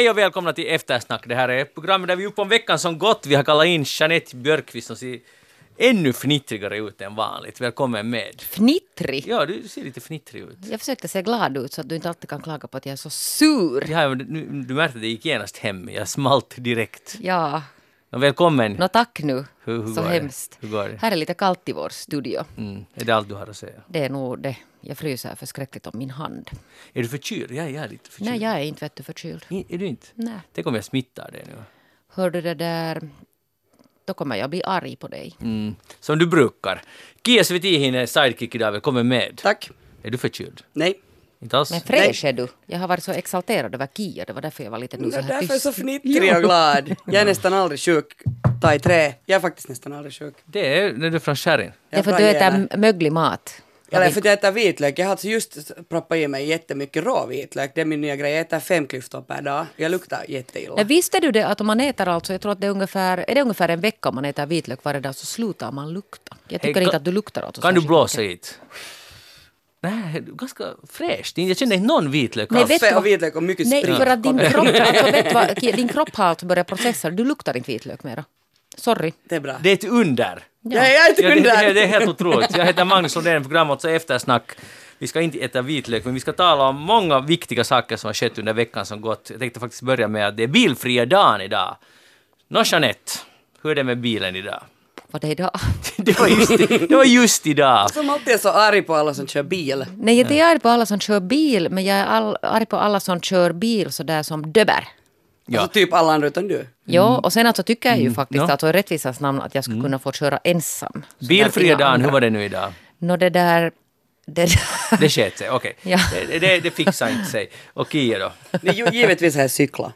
Hej och välkomna till Eftersnack. Det här är programmet där vi är uppe om veckan som gått. Vi har kallat in Jeanette Björkqvist som ser ännu fnittrigare ut än vanligt. Välkommen med. Fnittrig. Ja, du ser lite fnittrig ut. Jag försökte se glad ut så att du inte alltid kan klaga på att jag är så sur. Ja, men du, du märkte att det gick genast hem. Jag smalt direkt. Ja, välkommen. nå tack nu. Hur- hur så hemskt. Hur går det? Här är lite kallt i vår studio. Mm. Är det allt du har att säga? Det är nog det. Jag fryser förskräckligt om min hand. Är du förkyld? Ja, jag är lite förkyld. Nej, jag är inte vet du förkyld. I- Är du inte? Nej. Tänk om jag smittar dig nu. Hör du det där? Då kommer jag bli arg på dig. Mm. Som du brukar. Kia Svetihin är sidekick idag. Välkommen med. Tack. Är du förkyld? Nej. Inte alls? Men fräsch är du. Jag har varit så exalterad över Kia. Det var därför jag var lite nu Det så är här därför jag är så tyst. fnittrig och glad. Jag är nästan aldrig sjuk. Ta i trä. Jag är faktiskt nästan aldrig sjuk. Det är när du är från Skärin. Det är för att du äter möglig mat. Eller för att jag äter vitlök. Jag har alltså just proppat i mig jättemycket rå vitlök. Det är min nya grej. Jag äter fem klyftor per dag. Jag luktar jätteilla. Men visste du det att om man äter alltså, jag tror att det är ungefär, är det ungefär en vecka om man äter vitlök varje dag så slutar man lukta. Jag tycker Hej, inte kan- att du luktar alltså Kan du blåsa hit? Nej, ganska fräscht. Jag känner inte någon vitlök Nej, alls. vad- och vitlök och mycket Nej, sprit. för att din kropp, alltså, vet du vad, din kropp har alltså börjat processa. Du luktar inte vitlök mera. Sorry. Det är bra. Det är ett under. Ja, jag är inte Ja, det, det, under. det är helt otroligt. Jag heter Magnus Lundén, programmet så Eftersnack. Vi ska inte äta vitlök, men vi ska tala om många viktiga saker som har skett under veckan som gått. Jag tänkte faktiskt börja med att det är bilfria dagen idag. Nå Jeanette, hur är det med bilen idag? Vad det är idag? Det var just, det var just idag. Som alltid är så arg på alla som kör bil. Nej, jag är arg på alla som kör bil, men jag är all, arg på alla som kör bil sådär som döber. Ja. Alltså typ alla andra utan du. Jo, och sen alltså tycker jag ju faktiskt ja. alltså i rättvisans namn att jag skulle kunna få köra ensam. Bilfria dagen, hur var det nu idag? Nå det där... Det där. Det sket sig, okej. Ja. Det, det, det fixar inte sig. Och Kia då? Det är ju givetvis har jag cykla.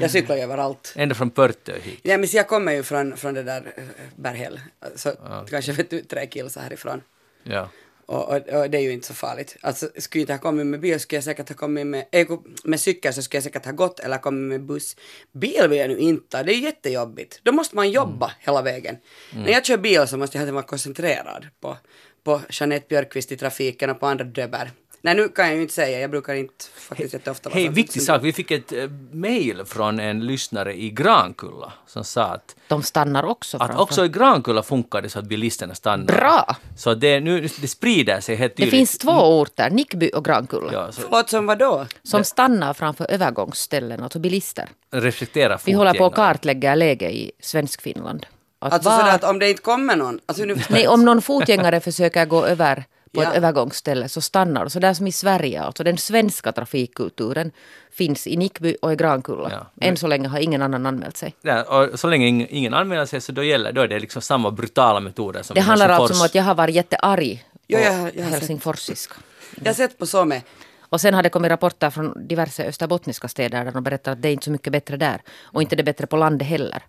Jag cyklar ju överallt. Ända från Pörtö hit. Ja, men jag kommer ju från, från det där eh, Berghäll. Så kanske vet du, tre kilsar härifrån. Ja. Och, och, och det är ju inte så farligt. Alltså, skulle jag inte ha kommit med bil skulle jag säkert ha kommit med, äh, med cykel så skulle jag säkert ha gått eller kommit med buss. Bil vill jag nu inte det är jättejobbigt. Då måste man jobba hela vägen. När jag kör bil så måste jag vara koncentrerad på, på Jeanette Björkqvist i trafiken och på andra döber. Nej, nu kan jag ju inte säga, jag brukar inte faktiskt jätteofta vara Hej, viktig sak. Vi fick ett äh, mejl från en lyssnare i Grankulla som sa att, De stannar också att framför. också i Grankulla funkar det så att bilisterna stannar. Bra! Så det, nu, det sprider sig helt Det tydligt. finns två orter, Nickby och Grankulla, Ja, så Förlåt, som vadå? som stannar framför övergångsställen, alltså bilister. respektera Vi håller på att kartlägga läge i Svenskfinland. Att Alltså var- sådär att om det inte kommer någon, alltså nu Nej, om någon fotgängare försöker gå över på Ja. ett övergångsställe så stannar de. Så där som i Sverige, alltså den svenska trafikkulturen finns i Nickby och i Grankulla. Ja. Än så länge har ingen annan anmält sig. Ja, och så länge ingen, anmäler sig så då gäller då är det liksom samma brutala metoder som Det handlar alltså om att jag har varit jättearg på Jo, jag helsingforsiska. Jag har sett på så med. Och sen har det kommit rapporter från diverse österbottniska städer där de berättar att det är inte så mycket bättre där. Och inte det bättre på landet heller.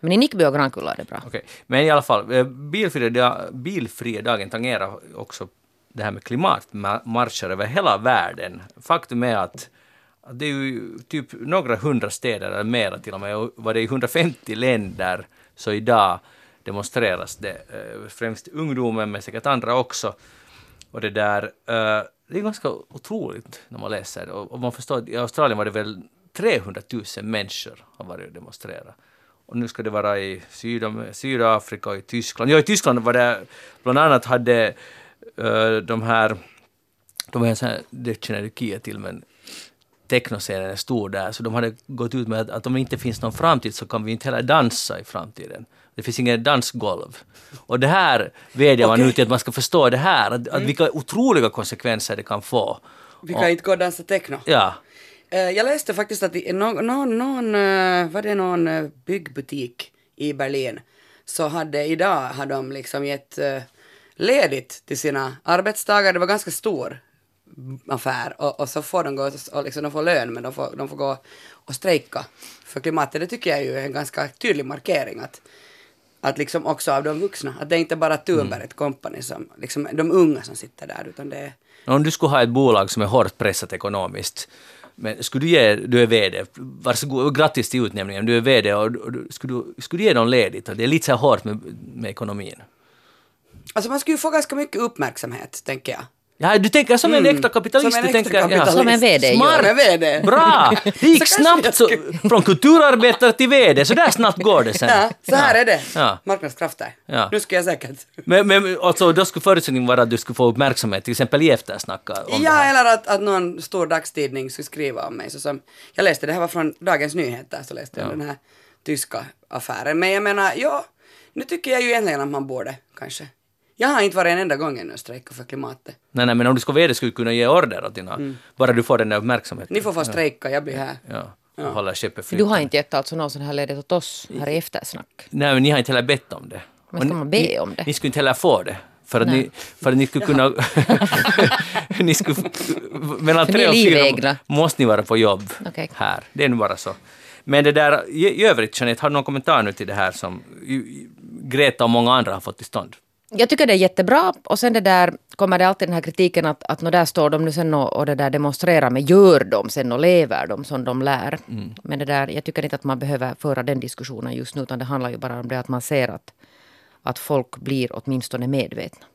Men i Nickby och Grankulla är det bra. Okay. men i alla fall, eh, bilfria, bilfria dagen tangerar också det här med klimatmarscher över hela världen. Faktum är att, det är ju typ några hundra städer eller mera till och med, och var det i 150 länder så idag demonstreras det, eh, främst ungdomen men säkert andra också. Och det där, eh, det är ganska otroligt när man läser det. Och, man förstår i Australien var det väl 300 000 människor har varit och demonstrerat. Och nu ska det vara i Sydam Sydafrika och i Tyskland. Ja, i Tyskland var det bland annat hade eh, de här, de här, det känner du Kia till, men technoscenen är stor där, så de hade gått ut med att, att om det inte finns någon framtid så kan vi inte heller dansa i framtiden. Det finns inget dansgolv. Och det här vädjar man Okej. ut till att man ska förstå det här, att, att vilka otroliga konsekvenser det kan få. Vi kan inte gå och dansa techno. Ja, Jag läste faktiskt att i någon, någon, någon eh, var det någon eh, byggbutik i Berlin så hade idag har de liksom gett eh, ledigt till sina arbetstagare. Det var ganska stor affär och, och så får de gå och liksom, de får lön men de får, de får gå och strejka för klimatet. Det tycker jag ju är en ganska tydlig markering att att liksom också av de vuxna, att det är inte bara Thunberg ett kompani som, liksom de unga som sitter där utan det är Om du skulle ha ett bolag som är hårt pressat ekonomiskt, men skulle du ge, du är VD, varsågod, och grattis till utnämningen, du är VD och, och skulle, du, skulle du ge dem ledigt? Det är lite så här hårt med, med ekonomin. Alltså man skulle ju få ganska mycket uppmärksamhet, tänker jag. Ja, du tänker som en äkta kapitalist. Som en du tänker, kapitalist. Som en VD. Smart! Som en VD. Bra! Det gick snabbt så, från kulturarbetare till VD, så där snabbt går det sen. Ja, så här är det. Ja. Marknadskrafter. Ja. Nu ska jag säkert. Men, men alltså, då skulle förutsättningen vara att du skulle få uppmärksamhet, till exempel i eftersnack Ja, eller att, att någon stor dagstidning skulle skriva om mig. Så som, jag läste, det här var från Dagens Nyheter, så läste jag den här tyska affären. Men jag menar, ja, nu tycker jag ju egentligen att man borde, kanske. Jag har inte varit en enda gång ännu och strejkat för klimatet. Nej, nej, men om du ska VD skulle du kunna ge order åt dina, bara du får den där uppmärksamheten. Ni får få strejka, jag blir här. Ja, och hålla skeppet Du har inte gett alltså någon sån här ledigt åt oss här i eftersnack. Nej, men ni har inte heller bett om det. Men ska ni- man be ni, om det? Ni skulle inte heller få det. För att, Nej. ni, för att ni skulle kunna... ni skulle, mellan För tre ni och fyra måste ni vara på jobb Okej. här. Det är nu bara så. Men det där, i, i övrigt, Jeanette, har du någon kommentar nu till det här som Greta och många andra har fått till stånd? Jag tycker det är jättebra. Och sen det där kommer det alltid den här kritiken att, att där står de nu sen och, och det där demonstrerar, men gör de sen och lever de som de lär? Men det där, jag tycker inte att man behöver föra den diskussionen just nu, utan det handlar ju bara om det att man ser att, att folk blir åtminstone medvetna.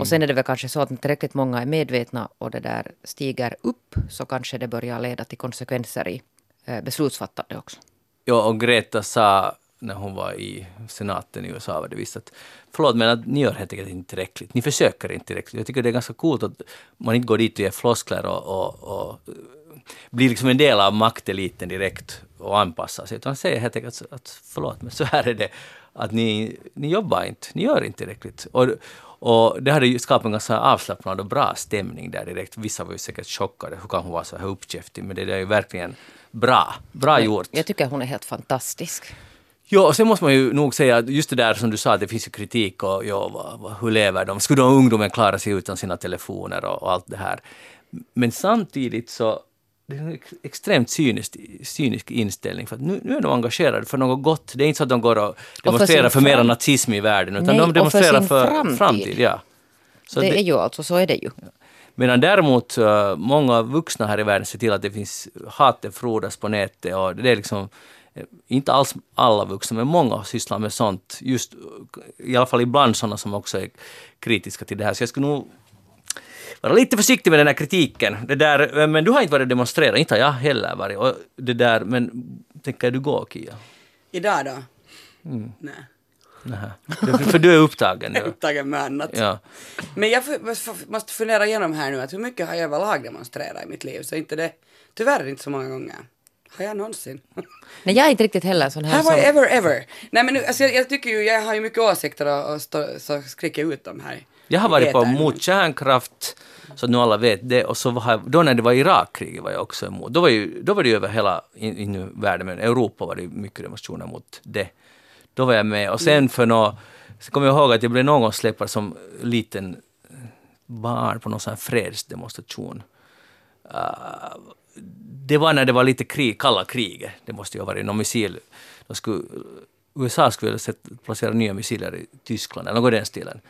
Och sen är det väl kanske så att när tillräckligt många är medvetna och det där stiger upp så kanske det börjar leda till konsekvenser i eh, beslutsfattande också. Ja, och Greta sa när hon var i senaten i USA var det visst att förlåt men att ni gör helt enkelt inte tillräckligt. Ni försöker inte tillräckligt. Jag tycker det är ganska coolt att man inte går dit och ger floskler och, och, och eh, blir liksom en del av makteliten direkt och anpassar sig. Utan säger helt enkelt att, förlåt men så här är det. Att ni, ni jobbar inte, ni gör inte tillräckligt. Och, och det hade ju skapat en ganska avslappnad och bra stämning där direkt. Vissa var ju säkert chockade. Hur kan hon vara så här uppkäftig? Men det där är ju verkligen bra. Bra gjort. Jag tycker hon är helt fantastisk. Ja, och sen måste man ju nog säga att just det där som du sa, att det finns ju kritik och ja, hur lever de? Skulle de ungdomen klara sig utan sina telefoner och, och allt det här? Men samtidigt så det är en ex- extremt cynisk, cynisk inställning för nu, nu är de engagerade för något gott. Det är inte så att de går och demonstrerar för, sin mera nazism i världen utan Nej, de och för demonstrerar sin för, framtid. framtid. ja. Så det, det- är ju alltså, så är det ju. Medan däremot eh, många vuxna här i världen ser till att det finns hatet frodas på nätet och det är liksom inte alls alla vuxna, men många sysslar med sånt. Just, eh, I alla fall ibland sådana som också är kritiska till det här. Så jag skulle nog vara lite försiktig med den här kritiken. Det där, eh, men du har inte varit och demonstrerat, inte har jag heller varit. Och det där, men tänker du gå, Kia? Idag då? Mm. Nej. Nähä. För, du är upptagen nu. Upptagen med annat. Ja. Men jag måste fundera igenom här nu att hur mycket har jag överlag demonstrerat i mitt liv? Så inte det, tyvärr inte så många gånger. Har jag någonsin? Nej, jag är inte riktigt heller sån här Have I som... ever ever? Nej men nu, alltså jag, jag tycker ju, jag har ju mycket åsikter och, och stå, så skriker ut dem här. Jag har i varit på mot kärnkraft, så nu alla vet det. Och så var då när det var Irakkriget var jag också emot. Då var, ju, då var det ju över hela in, in i världen, men Europa var det mycket demonstrationer mot det. Då var jag med. Och sen för nå så kommer jag ihåg att jag blev någon gång släppt som liten barn på någon sån här fredsdemonstration. Uh, det var när det var lite krig, kalla kriget. Det måste ju ha varit någon missil. Då skulle, USA skulle väl sätta- placera nya missiler i Tyskland, eller något i den stilen.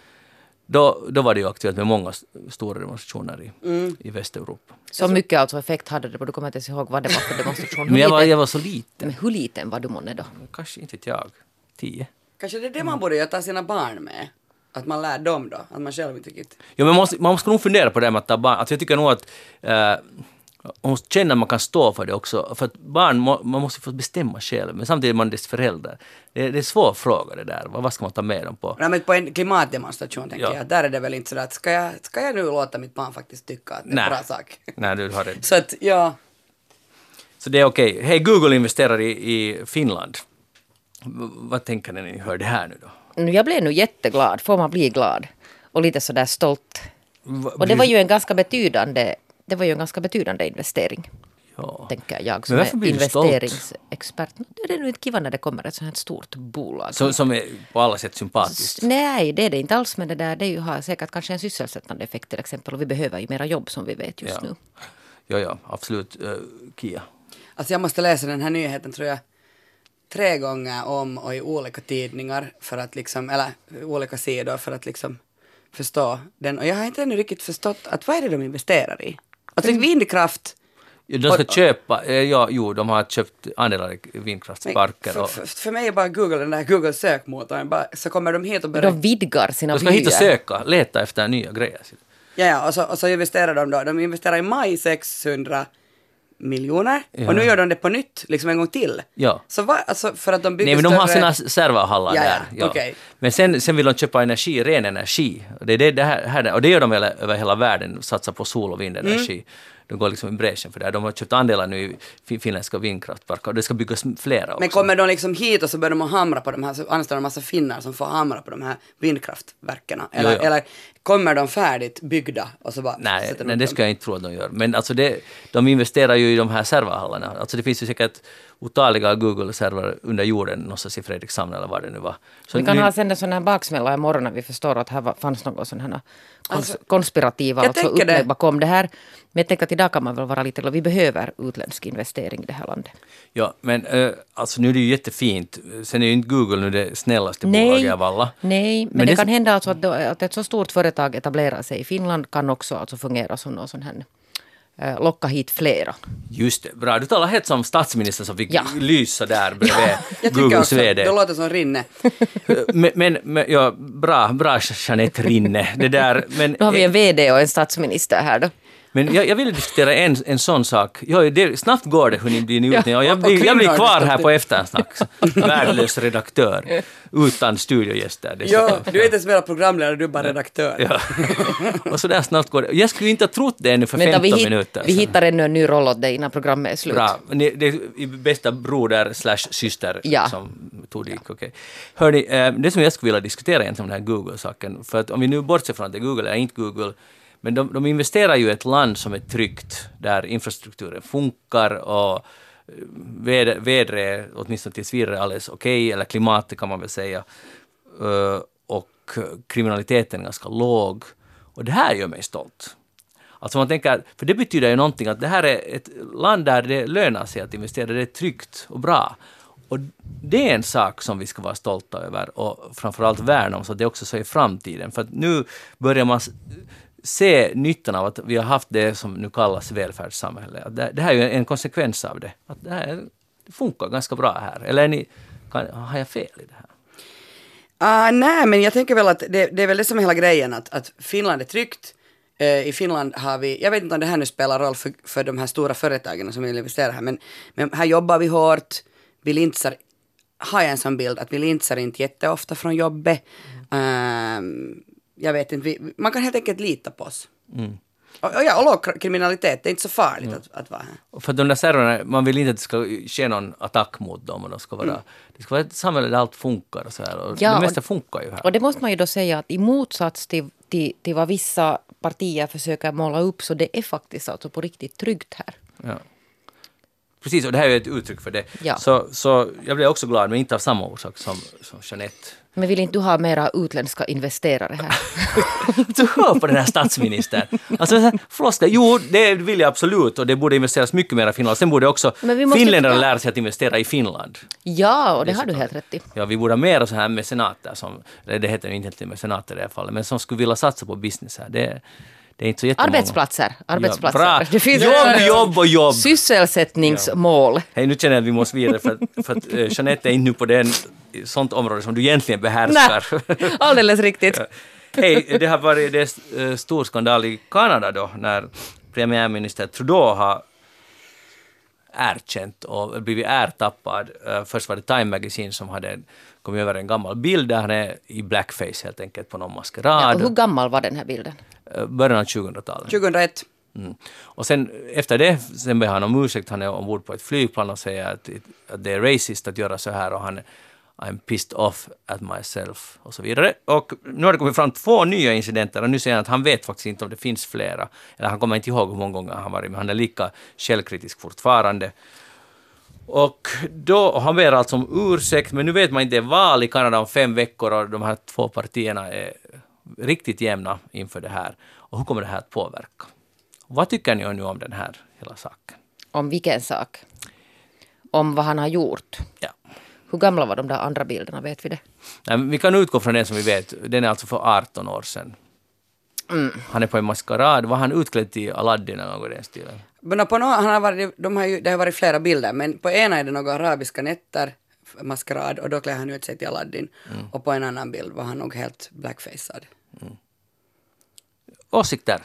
Då, då var det ju aktuellt med många stora demonstrationer i, i Västeuropa. Så mycket alltså effekt hade det, du kommer inte ens ihåg vad det var för demonstration. Men jag var, jag var så liten. Men hur liten var du månne då? Kanske inte jag. Tio. Kanske det är det man borde göra, ta sina barn med. Att man lär dem då, att man själv inte riktigt... Jo, men man måste, man måste nog fundera på det med att ta barn. Alltså jag tycker nog att eh, måste känna att man kan stå för det också. För att barn, må, man måste få bestämma själv, men samtidigt är man dess förälder. Det, är- det är en svår fråga det där. Vad, vad ska man ta med dem på? Nej men på en klimatdemonstration tänker Ja. jag, där är det väl inte sådär att ska jag, ska jag nu låta mitt barn faktiskt tycka att det är Nej. en bra sak? Nej, du har rätt. Så att, ja. Så det är okej. Hej, Google investerar i, i Finland. V- vad tänker ni när ni hör det här nu då? Nu, Jag blev nu jätteglad, får man bli glad? Och lite sådär stolt. Va- Och det var ju en ganska betydande, det var ju en ganska betydande investering. Ja. Tänker jag Men som varför är investeringsexpert. Nu, Det är nog inte kiva när det kommer ett sånt här stort bolag. Som, som är på alla sätt sympatiskt. Nej, det är det inte alls. Men det där det är ju, har säkert kanske en sysselsättande effekt till exempel. Och vi behöver ju mera jobb som vi vet just Ja. nu. Ja, ja, absolut. Uh, Kia. Alltså jag måste läsa den här nyheten tror jag tre gånger om och i olika tidningar för att liksom, eller olika sidor för att liksom förstå den. Och jag har inte ännu riktigt förstått att vad är det de investerar i? Alltså vindkraft. De ska köpa, eh, ja, jo, de har köpt andelar i vindkraftsparker. För, för, för mig är bara Google, den där Google sökmotorn, bara, så kommer de hit och börjar... De vidgar sina de ska hit och vyer. söka, leta efter nya grejer. Ja, ja och, så, och så investerar de då, de investerar i maj 600 miljoner Ja. och nu gör de det på nytt, liksom en gång till. Ja. Så vad, alltså för att de bygger Nej, men de har större- sina serverhallar Ja, där. Ja. okej. Men sen, sen vill de köpa energi, ren energi. Och det, är det, det här, här, och det gör de över, över hela världen, satsa på sol och vindenergi. Mm. De går liksom i bräschen för det. De har köpt andelar nu i fin- finländska vindkraftverk och det ska byggas flera också. Men kommer de liksom hit och så börjar de hamra på de här, så anställer de massa finnar som får hamra på de här vindkraftverken? Eller, Jo, jo. eller kommer de färdigt byggda och så bara Nej, de nej det ska jag inte tro att de gör. Men alltså det, de investerar ju i de här serverhallarna. Alltså det finns ju säkert otaliga Google-servrar under jorden någonstans i Fredrikshamn eller vad det nu var. Så Vi kan nu- ha sen en sån här baksmälla imorgon när vi förstår att här var- fanns något sån här kons- Alltså, konspirativa alltså det. upplägg bakom det här. Men jag tänker att idag kan man väl vara lite, vi behöver utländsk investering i det här landet. Ja, men eh, alltså nu är det ju jättefint. Sen är ju inte Google nu det snällaste Nej, bolaget av alla. nej men, Men det, det- kan hända alltså att, att ett så stort företag etablerar sig i Finland kan också alltså fungera som någon sån här locka hit flera. Just det, bra. Du talar helt som statsministern som fick Ja. lysa där bredvid Googles VD. det låter som Rinne. men, men, men ja, bra, bra Jeanette Rinne. Det där, men, Nu har vi en VD och en statsminister här då. Men jag, jag ville diskutera en, en sån sak. Ja, det, snabbt går det hur ni blir njutning. och jag, och blir- jag blir kvar här på eftersnack. Värdelös redaktör. Utan studiogäster. Ja, du är inte ens mera programledare, du är bara redaktör. Ja. och så där snabbt går det. Jag skulle inte ha trott det ännu för Vänta, 15 vi, hit, minuter vi hittar ännu en ny roll åt dig innan programmet är slut. Bra. Ni- Det är bästa broder slash syster Ja. som metodik. Okay. Hörni, eh, det som jag skulle vilja diskutera egentligen om den här Google-saken, för att om vi nu bortser från att det är Google eller inte Google, men de, de investerar ju i ett land som är tryggt, där infrastrukturen funkar och eh, vädret åtminstone tills vidare är alldeles okej, eller klimatet kan man väl säga. Eh, och kriminaliteten är ganska låg. Och det här gör mig stolt. Alltså man tänker, för det betyder ju någonting att det här är ett land där det lönar sig att investera, det är tryggt och bra. Och det är en sak som vi ska vara stolta över och framförallt värna om så att det också så i framtiden. För att nu börjar man se nyttan av att vi har haft det som nu kallas välfärdssamhälle. Det, det här är ju en konsekvens av det. Att det här funkar ganska bra här. Eller ni, kan, har jag fel i det här? Ah, nej, men jag tänker väl att det, det är väl det som är hela grejen, att, att Finland är tryggt. Eh, I Finland har vi, jag vet inte om det här nu spelar roll för, för de här stora företagen som vill investera här, men, men här jobbar vi hårt. Vi lintsar, har jag en sån bild, att vi lintsar inte jätteofta från jobbet. Ehm, jag vet inte, vi, man kan helt enkelt lita på oss. Och, och ja, och låg kriminalitet, det är inte så farligt att, att vara här. Och För de där servrarna, man vill inte att det ska ske någon attack mot dem. Och de ska vara, Det ska vara ett samhälle där allt funkar och så här. Och Ja, det och- mesta funkar ju här. Och det måste man ju då säga att i motsats till, till, till vad vissa partier försöker måla upp så det är faktiskt alltså på riktigt tryggt här. Ja. Precis, och det här är ett uttryck för det. Ja. Så, så jag blev också glad, men inte av samma orsak som, som Jeanette. Men vill inte du ha mera utländska investerare här? Du hör på den här statsministern. Alltså, floskler. Jo, det vill jag absolut och det borde investeras mycket mer i Finland. Sen borde också finländarna lära sig att investera i Finland. ja, och det är har du helt rätt i. Ja, vi borde ha mer så här mecenater som, det heter ju inte helt mecenater i det här fallet, men som skulle vilja satsa på business här. Det, det är inte så jättemånga. Arbetsplatser. arbetsplatser. Ja, bra. Det finns Jobb, jobb och jobb. Sysselsättningsmål. Hej, nu känner jag att vi måste vidare för att, för att eh, Jeanette är inte nu på den, sånt område som du egentligen behärskar. Nej, alldeles riktigt. Hej, det har varit det är eh, stor skandal i Kanada då när premiärminister Trudeau har erkänt och blivit ärtappad. Eh, Först var det Time Magazine som hade kommit över en gammal bild där han är i blackface helt enkelt på någon Ja, maskerad. och hur gammal var den här bilden? Eh, Början av 2000-talet. 2001. Mm. Och sen efter det, sen ber han om ursäkt, han är ombord på ett flygplan och säger att, att det är racist att göra så här och han I'm pissed off at myself och så vidare. Och nu har det kommit fram två nya incidenter och nu säger han att han vet faktiskt inte om det finns flera. Eller han kommer inte ihåg hur många gånger han varit, men han är lika källkritisk fortfarande. Och då, han ber alltså om ursäkt, men nu vet man inte, det är val i Kanada om fem veckor och de här två partierna är riktigt jämna inför det här. Och hur kommer det här att påverka? Vad tycker ni nu om den här hela saken? Om vilken sak? Om vad han har gjort. Ja. Hur gamla var de där andra bilderna, vet vi det? Nej, vi kan utgå från den som vi vet, den är alltså för 18 år sedan. Han är på en maskerad, var han utklädd till Aladdin eller något i den stilen? Men på no, han har varit, de har ju, det har varit flera bilder, men på ena är det några arabiska nätter, maskerad, och då klär han ut sig till Aladdin. Och på en annan bild var han nog helt blackfacead. Åsikter.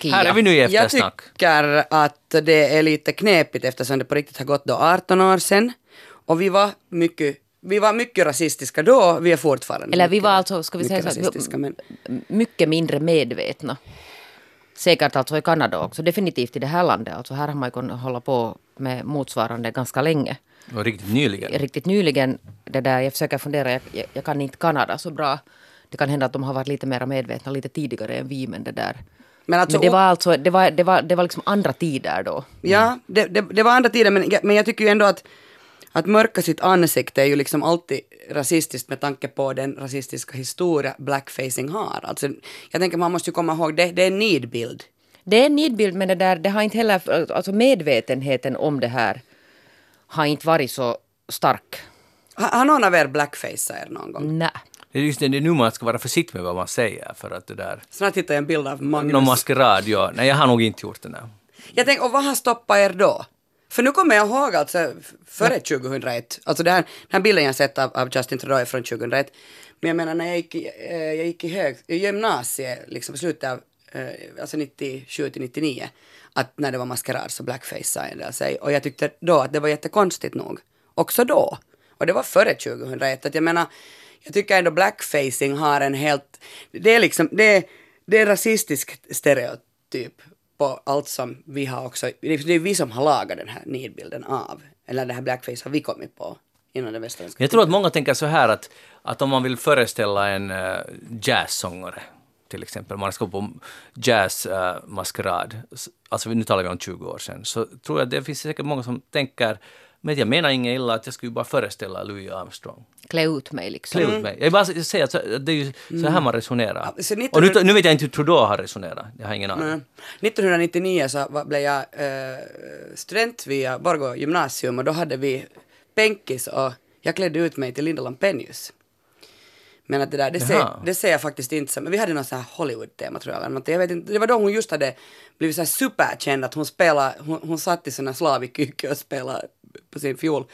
Kia. Här är vi nu i Jag eftersnack. tycker att det är lite knepigt eftersom det på riktigt har gått då 18 år sedan. Och vi var mycket, vi var mycket rasistiska då, vi är fortfarande Eller vi mycket- var alltså, ska vi säga så, rasistiska. Men, mycket mindre medvetna. Säkert alltså i Kanada också, definitivt i det här landet. Alltså här har man ju kunnat hålla på med motsvarande ganska länge. Och riktigt nyligen. Riktigt nyligen, det där, jag försöker fundera, jag, jag, jag kan inte Kanada så bra. Det kan hända att de har varit lite mer medvetna lite tidigare än vi, men det där. men alltså, Men det var alltså, det var, det var, det var liksom andra tider då. Ja, det, det, det var andra tider, men, men jag tycker ju ändå att, att mörka sitt ansikte är ju liksom alltid rasistiskt med tanke på den rasistiska historia blackfacing har. Alltså, jag tänker man måste ju komma ihåg, det, det är en nidbild. Det är en nidbild, men det, där, det har inte heller, alltså medvetenheten om det här har inte varit så stark. Har, har någon av er blackfaceat er någon gång? Nej. Det är just det, det är nu man ska vara försiktig med vad man säger för att det där... Snart hittar jag en bild av Magnus. Någon maskerad, ja. Nej, jag har nog inte gjort det. Nej. Jag tänker, och vad har stoppat er då? För nu kommer jag ihåg alltså före 2001, alltså det här, den här bilden jag sett av, av Justin Trudeau är från 2001. Men jag menar när jag gick, eh, jag gick i, hög, gymnasiet, liksom slutet av, eh, alltså 97 till 99, att när det var maskerad så blackfaceade del sig. Och jag tyckte då att det var jättekonstigt nog. Också då. Och det var före 2001. Att jag menar, jag tycker ändå blackfacing har en helt, det är liksom, det är, det är rasistisk stereotyp på allt som vi har också, det är vi som har lagat den här nidbilden av, eller det här blackface har vi kommit på inom den västerländska Jag tror att många tänker så här att, att om man vill föreställa en uh, jazzsångare till exempel, man ska på jazzmaskerad, alltså nu talar vi om 20 år sedan, så tror jag att det finns säkert många som tänker men jag menar inget illa, att jag skulle bara föreställa Louis Armstrong. Klä ut mig liksom. Klä ut mig. Jag vill bara säga att det är ju så här man resonerar. Ja, så 1900 Och nu, nu vet jag inte hur Trudeau har resonerat, jag har ingen aning. Mm. 1999 så blev jag eh, student via Borgå gymnasium och då hade vi penkis och jag klädde ut mig till Linda Lampenius. Men att det där, det ser, Jaha. det ser jag faktiskt inte som, vi hade någon sån här Hollywood-tema tror jag eller något. Jag vet inte, det var då hon just hade blivit så här superkänd att hon spelade, hon, hon satt i såna slavikyke och spelade på sin fiol.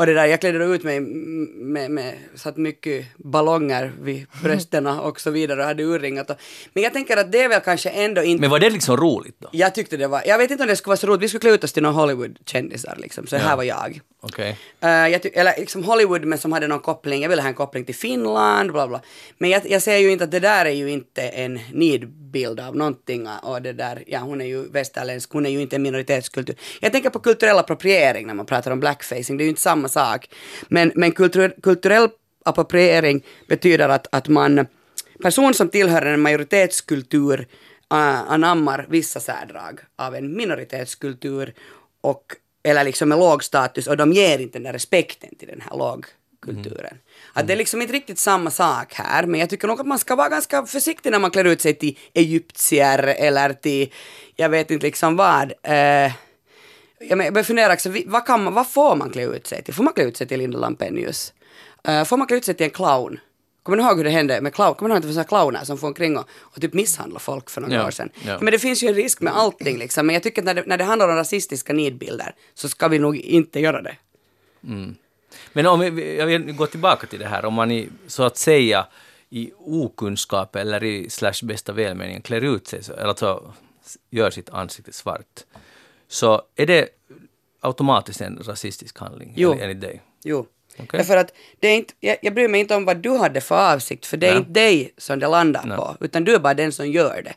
Och det där, jag klädde ut mig med, med, satt mycket ballonger vid brösten och så vidare och hade urringat. Och, men jag tänker att det är väl kanske ändå inte Men var det liksom roligt då? jag tyckte det var, jag vet inte om det skulle vara så roligt, vi skulle klä ut oss till någon Hollywood-kändisar liksom, så här var jag. Okej. Eh, jag ty- eller liksom Hollywood men som hade någon koppling, jag ville ha en koppling till Finland, bla bla. Men jag, jag ser ju inte att det där är ju inte en nidbild av någonting och det där, ja hon är ju västerländsk, hon är ju inte en minoritetskultur. Jag tänker på kulturell appropriering när man pratar om blackfacing, det är ju inte samma sak. Men, men kultur, kulturell appropriering betyder att, att man, person som tillhör en majoritetskultur uh, anammar vissa särdrag av en minoritetskultur och, eller liksom med låg status och de ger inte den där respekten till den här lågkulturen. Att det är liksom inte riktigt samma sak här, men jag tycker nog att man ska vara ganska försiktig när man klär ut sig till egyptier eller till, jag vet inte liksom vad. Eh, jag men- jag börjar fundera också, vad, kan man, vad får man klä ut sig till? Får man klä ut sig till Linda Lampenius? Uh, får man klä ut sig till en clown? Kommer ni ihåg hur det hände med clown? Kommer ni ihåg att det var clowner som får omkring och, och typ misshandlar folk för några Ja, år sedan? ja. Men det finns ju en risk med allting liksom. Men jag tycker att när det, när det handlar om rasistiska nidbilder så ska vi nog inte göra det. Men om vi, jag vill gå tillbaka till det här, om man i, så att säga i okunskap eller i slash bästa välmening klär ut sig, så, eller alltså gör sitt ansikte svart, så är det automatiskt en rasistisk handling Jo. enligt dig? Jo. Därför att det är inte, jag, jag bryr mig inte om vad du hade för avsikt, för det är Nej. inte dig som det landar Nej. på, utan du är bara den som gör det.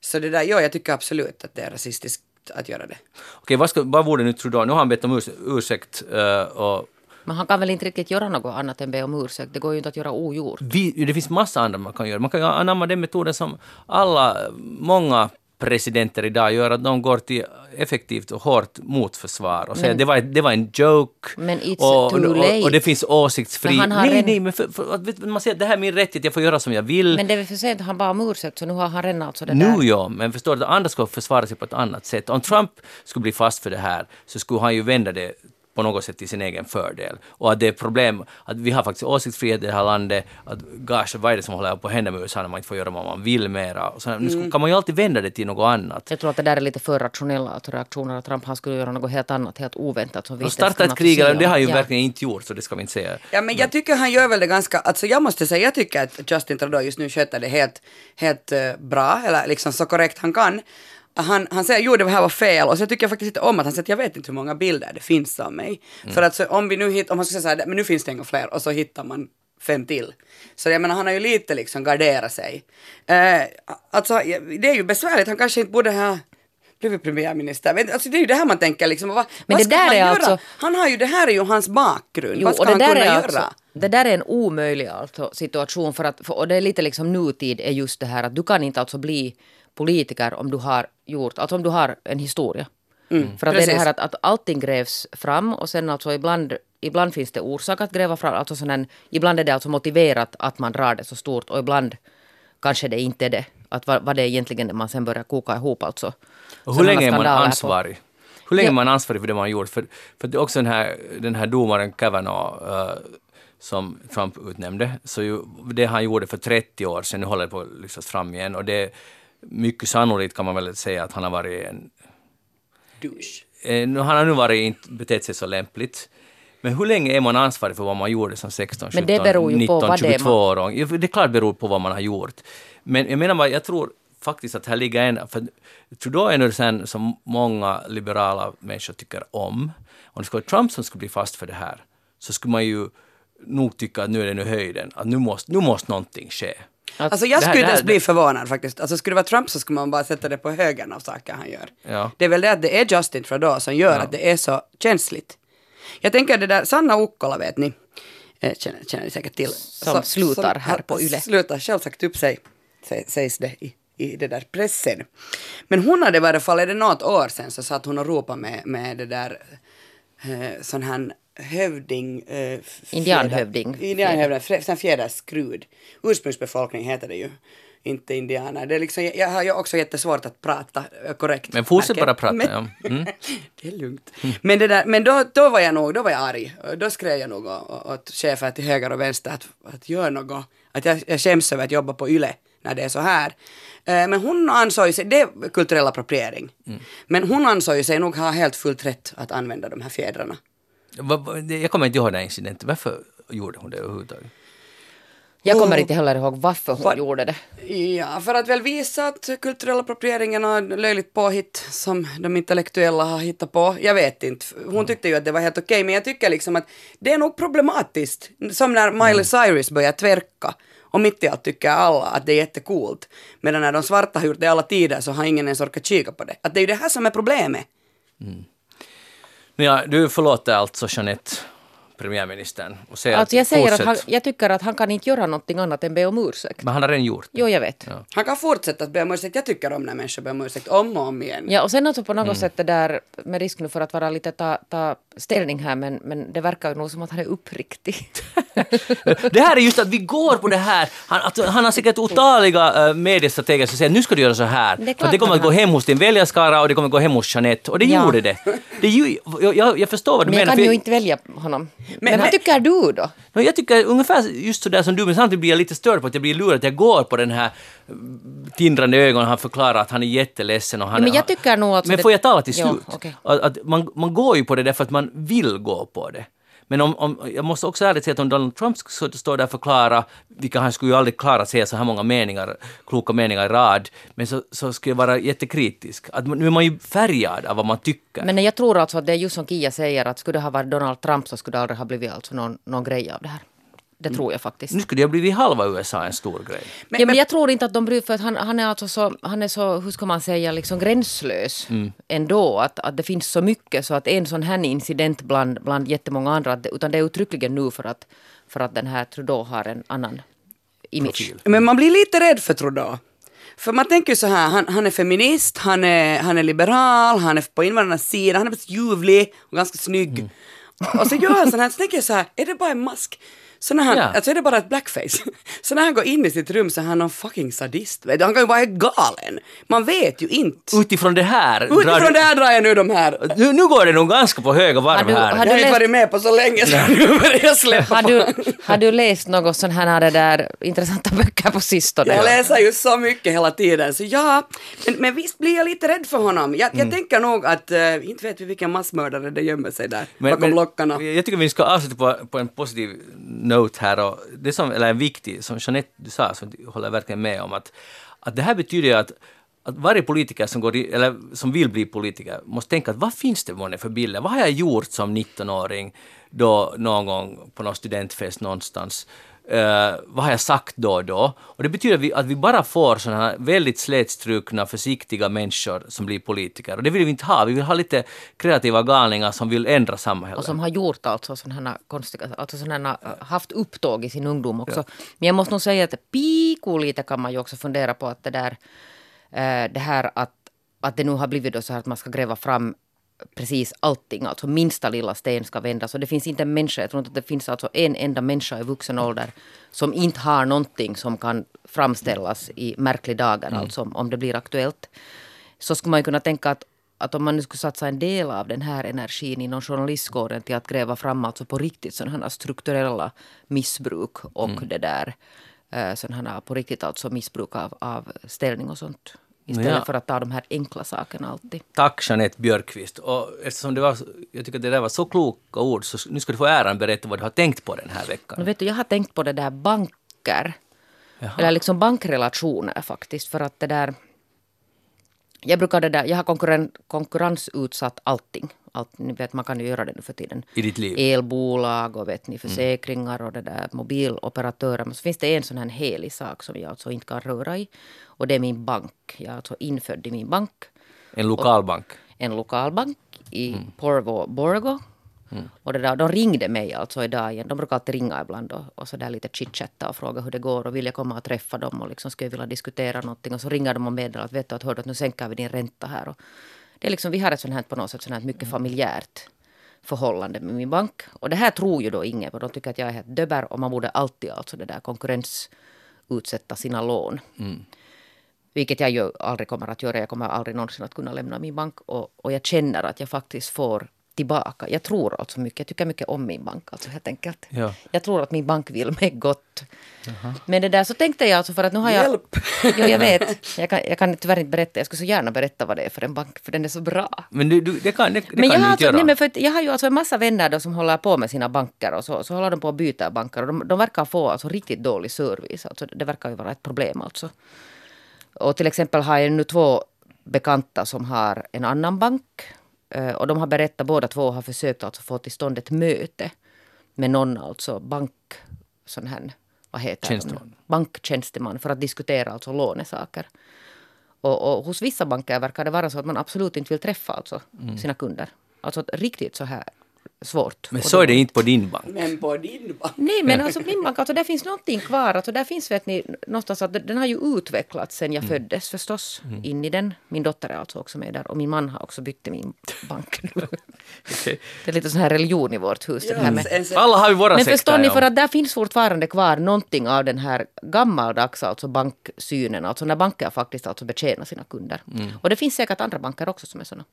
Så det där, ja, jag tycker absolut att det är rasistiskt att göra det. Okej, vad, ska, vad borde nu Trudeau, nu har han bett om urs, ursäkt eh, och Men han kan väl inte riktigt göra något annat än be om ursäkt. Det går ju inte att göra ogjort. vi, det finns massa andra man kan göra. Man kan anamma den metoden som alla, många presidenter idag gör, att de går till effektivt och hårt motförsvar och säger Men- det, var, det var en joke. Men it's och, too och, late. och det finns åsiktsfri... Men han har nej, nej, men för, för, vet- man säger att det här är min rättighet, jag får göra som jag vill. Men det är väl för sent, han bad om ursäkt så nu har han redan alltså det Nu där. ja, men förstår du, andra ska försvara sig på ett annat sätt. Om Trump skulle bli fast för det här så skulle han ju vända det på något sätt till sin egen fördel. Och att det är problem, att vi har faktiskt åsiktsfrihet i det här landet, att gosh, vad är det som håller på att hända med USA när man inte får göra vad man vill mera. Och så, Nu Mm. kan man ju alltid vända det till något annat. Jag tror att det där är lite för rationella alltså reaktioner. Att Trump han skulle göra något helt annat, helt oväntat. Som vi starta ett krig, eller det har han ju Ja. verkligen inte gjort, så det ska vi inte säga. Ja, men jag tycker han gör väl det ganska, alltså jag måste säga, jag tycker att Justin Trudeau just nu sköter det helt, helt eh, bra, eller liksom så korrekt han kan. Han, han säger jo det här var fel och så tycker jag faktiskt inte om att han säger att jag vet inte hur många bilder det finns av mig. För att så, om vi nu hittar, om man ska säga så här, men nu finns det inga fler och så hittar man fem till. Så jag menar han har ju lite liksom garderat sig. Eh, alltså det är ju besvärligt, han kanske inte borde ha blivit premiärminister. Alltså det är ju det här man tänker liksom, vad, Men vad det ska där han är göra? alltså- Han har ju, det här är ju hans bakgrund, vad ska och det han där kunna är göra? alltså, det där är en omöjlig alltså situation för att, för, och det är lite liksom nutid är just det här att du kan inte alltså bli politiker om du har gjort, alltså om du har en historia. för att det är precis. det här att, att allting grävs fram och sen alltså ibland, ibland finns det orsak att gräva fram, alltså sån en, ibland är det alltså motiverat att man drar det så stort och ibland kanske det inte är det. Att vad, vad det är egentligen det man sen börjar koka ihop alltså. Och hur länge är man ansvarig? Hur länge Ja. är man ansvarig för det man gjort? För, för det är också den här, den här domaren Kavanaugh eh, som Trump utnämnde, så ju, det han gjorde för 30 år sedan, nu håller det på att lyftas fram igen och det mycket sannolikt kan man väl säga att han har varit en Douche. Eh, nu- han har nu varit inte betett sig så lämpligt. Men hur länge är man ansvarig för vad man gjorde som 16, 17, Men det beror ju på 19, vad det är 22 år? Ja, Det är klart beror på vad man har gjort. Men jag menar bara, jag tror faktiskt att här ligger en... För Trudeau är nu sen som många liberala människor tycker om. Om det skulle vara Trump som skulle bli fast för det här, så skulle man ju nog tycka att nu är det nu höjden, att nu måste, nu måste någonting ske. Att- Alltså jag Det här- skulle det inte ens bli förvånad faktiskt. Alltså skulle det vara Trump så skulle man bara sätta det på högen av saker han gör. Ja. Det är väl det att det är Justin Trudeau som gör att det är så känsligt. Jag tänker det där, Sanna Ukkola vet ni, eh, känner, känner ni säkert till. Som slutar här på Yle. Slutar, själv sagt upp sig, sä- sägs det i, i det där pressen. Men hon hade i varje fall, är det något år sedan så satt hon och ropade med, med det där eh, sån här hövding... Eh, Indianhövding. Indianhövding, sån fjäderskrud. Ursprungsbefolkning heter det ju. Inte indianer. Det är liksom, jag har ju också jättesvårt att prata eh, korrekt. Men fortsätt bara prata, Men- ja. Mm. det är lugnt. Men, det där, men då, då var jag nog, då var jag arg. Då skrev jag nog åt, chefer till höger och vänster att, att göra något. Att jag, jag skäms över att jobba på YLE när det är så här. Eh, Men hon ansåg sig, det är kulturell appropriering. Men hon ansåg ju sig nog ha helt fullt rätt att använda de här fjädrarna. Jag kommer inte ihåg den incidenten. Varför gjorde hon det överhuvudtaget? Jag kommer inte heller ihåg varför hon Vad- gjorde det. Ja, för att väl visa att kulturell appropriering är löjligt påhitt som de intellektuella har hittat på. Jag vet inte. Hon tyckte ju att det var helt okej, men jag tycker liksom att det är nog problematiskt. Som när Miley Cyrus börjar tvärka. Och mitt i allt tycker alla att det är jättecoolt. Medan när de svarta har gjort det alla tider så har ingen ens orkat kika på det. Att det är ju det här som är problemet. Ja, du förlåter alltså Jeanette, premiärministern, och säger Alltså jag att säger att fortsätt. han, jag tycker att han kan inte göra någonting annat än be om ursäkt. Men han har redan gjort det. Jo, jag vet. Ja. Han kan fortsätta att be om ursäkt. Jag tycker om när människor ber om ursäkt om och om igen. Ja, och sen alltså på något Mm. sätt det där, med risk nu för att vara lite ta, ta ställning här, men, men det verkar ju nog som att han är uppriktig. Det här är just att vi går på det här. Han, att, han har säkert otaliga uh, mediestrateger som säger nu ska du göra så här. Det För det kommer att att gå hem hos din väljarskara och det kommer att gå hem hos Jeanette. Och det Ja. gjorde det. det ju, jag, jag, jag förstår vad du Men jag menar. kan för ju inte välja honom. Men, men- vad tycker du då? No, jag tycker ungefär just sådär som du, men samtidigt blir jag lite störd på att jag blir lurad. att Jag går på den här tindrande ögonen, han förklarar att han är jätteledsen och han... Ja, men jag tycker nog alltså Men får jag tala till Ja, slut? okej. att, att man, man går ju på det därför att man vill gå på det. Men om, om, jag måste också ärligt säga att om Donald Trump skulle stå där och förklara, vilka han skulle ju aldrig klara att säga så här många meningar, kloka meningar i rad, men så, så skulle jag vara jättekritisk. Att nu är man ju färgad av vad man tycker. Men jag tror alltså att det är just som Kia säger, att skulle det ha varit Donald Trump så skulle det aldrig ha blivit alltså någon, någon grej av det här. Det tror jag faktiskt. nu skulle det ha blivit halva USA en stor grej. Men- ja, men jag tror inte att de bryr för att han, han är alltså så, han är så, hur ska man säga, liksom gränslös ändå. Att, att det finns så mycket så att en sån här incident bland, bland jättemånga andra, att utan det är uttryckligen nu för att, för att den här Trudeau har en annan image. Profil. Men man blir lite rädd för Trudeau. För man tänker ju så här, han, han är feminist, han är, han är liberal, han är på invandrarnas sida, han är ljuvlig och ganska snygg. Och så gör han sån här, så tänker jag så här, är det bara en mask? Så när han, Ja. alltså är det bara ett blackface. Så när han går in i sitt rum så är han någon fucking sadist. Vet du? Han kan ju vara helt galen. Man vet ju inte. Utifrån det här... drar Utifrån du- det här drar jag nu de här. Nu, nu går det nog ganska på höga varv Har du- här. har Jag du har inte varit med på så länge så nu börjar jag släppa Har på. du, har du läst något sån här, det där intressanta böcker på sistone? Jag läser ju så mycket hela tiden, så ja, men, men visst blir jag lite rädd för honom. Jag, Mm. jag tänker nog att, uh, inte vet vi vilken massmördare det gömmer sig där bakom lockarna. Jag tycker vi ska avsluta på, på en positiv note här. Och det som, eller en viktig, som Jeanette du sa, som jag håller verkligen med om, att, att det här betyder att att varje politiker som, går eller som vill bli politiker måste tänka att vad finns det månne för bilder? Vad har jag gjort som 19-åring då någon gång på någon studentfest någonstans? Eh, vad har jag sagt då och då? Och det betyder att vi, att vi bara får sådana här väldigt slätstrukna, försiktiga människor som blir politiker. Och det vill vi inte ha. Vi vill ha lite kreativa galningar som vill ändra samhället. Och som har gjort alltså sådana här konstiga, alltså sådana här, haft upptåg i sin ungdom också. Men jag måste nog säga att piku lite kan man ju också fundera på att det där, eh, det här att, att det nu har blivit då så här att man ska gräva fram precis allting, alltså minsta lilla sten ska vändas. Och det finns inte en människa, jag tror inte att det finns alltså en enda människa i vuxen ålder som inte har någonting som kan framställas i märklig dager, alltså om, det blir aktuellt. Så skulle man ju kunna tänka att, att om man nu skulle satsa en del av den här energin inom journalistkåren till att gräva fram alltså på riktigt sådana här strukturella missbruk och det där eh, sådana här på riktigt alltså missbruk av, av ställning och sånt. Istället Ja. för att ta de här enkla sakerna alltid. Tack Jeanette Björkqvist. Och eftersom det var, jag tycker att det där var så kloka ord så nu ska du få äran berätta vad du har tänkt på den här veckan. Nu vet du, jag har tänkt på det där banker. Eller liksom bankrelationer faktiskt. För att det där... Jag brukar det där, jag har konkurren, konkurrensutsatt allting. Allt, ni vet, man kan ju göra det nu för tiden. I ditt liv. Elbolag och vet ni, försäkringar och det där mobiloperatörer. Men så finns det en sån här helig sak som jag alltså inte kan röra i. Och det är min bank. Jag är alltså infödd i min bank. En lokalbank. En lokalbank i Porvo Borgo. Och det där, de ringde mig alltså idag igen. De brukar alltid ringa ibland och, och så där lite chitchatta och fråga hur det går och vill jag komma och träffa dem och liksom skulle vilja diskutera någonting. Och så ringer de och meddelar att vet du att hörde att nu sänker vi din ränta här. Och det är liksom, vi har ett sånt här på något sätt sånt här mycket familjärt förhållande med min bank. Och det här tror ju då ingen på. De tycker att jag är helt döber och man borde alltid alltså det där konkurrensutsätta sina lån. Vilket jag ju aldrig kommer att göra. Jag kommer aldrig någonsin att kunna lämna min bank. Och, och jag känner att jag faktiskt får tillbaka. Jag tror alltså mycket. Jag tycker mycket om min bank. Alltså helt enkelt. Ja. Jag tror att min bank vill mig gott. Men det där så tänkte jag alltså för att nu har jag... Hjälp! Jo, jag vet. Jag kan, jag kan tyvärr inte berätta. Jag skulle så gärna berätta vad det är för en bank. För den är så bra. Men du, du, det kan, det, det Men jag, kan du inte alltså, göra. nej, men för jag har ju alltså en massa vänner då som håller på med sina banker och så, så håller de på att byta banker och de, de verkar få alltså riktigt dålig service. Alltså, det verkar ju vara ett problem alltså. Och till exempel har jag nu två bekanta som har en annan bank. Eh, Och de har berättat, båda två har försökt alltså få till stånd ett möte med någon alltså bank, sån här, vad heter Tjänsteman. Banktjänsteman för att diskutera alltså lånesaker. Och, och hos vissa banker verkar det vara så att man absolut inte vill träffa alltså sina kunder. Alltså riktigt så här svårt. Men så är det inte på din bank. Men på din bank. Nej, men alltså min bank, alltså där finns någonting kvar. Alltså där finns vet ni någonstans att den har ju utvecklats sen jag Mm. föddes förstås. In i den. Min dotter är alltså också med där och min man har också bytt till min bank. det är lite sån här religion i vårt hus. det här med. en, en, Alla har ju våra Men sekter. förstår ni, ja. för att där finns fortfarande kvar någonting av den här gammaldags alltså banksynen. Alltså när banker faktiskt alltså betjänar sina kunder. Mm. Och det finns säkert andra banker också som är såna.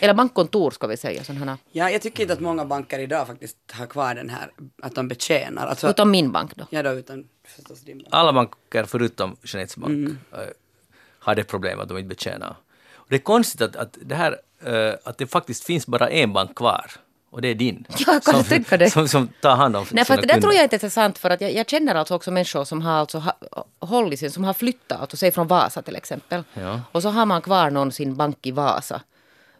Eller bankkontor ska vi säga. Sådana. ja, jag tycker inte att många banker idag faktiskt har kvar den här, att de betjänar. Alltså, Utom min bank då. Ja, då utan förstås din bank. Alla banker förutom Jeanettes bank Mm. eh, har det problem att de inte betjänar. Och det är konstigt att, att, det här, eh, att det faktiskt finns bara en bank kvar. Och det är din. Ja, jag kan som, det. Som, som tar hand om Nej, för sina att det där kunder. tror jag inte är sant. För att jag, jag känner alltså också människor som har alltså ha, hållit sin, som har flyttat, alltså säg från Vasa till exempel. Ja. Och så har man kvar någon sin bank i Vasa.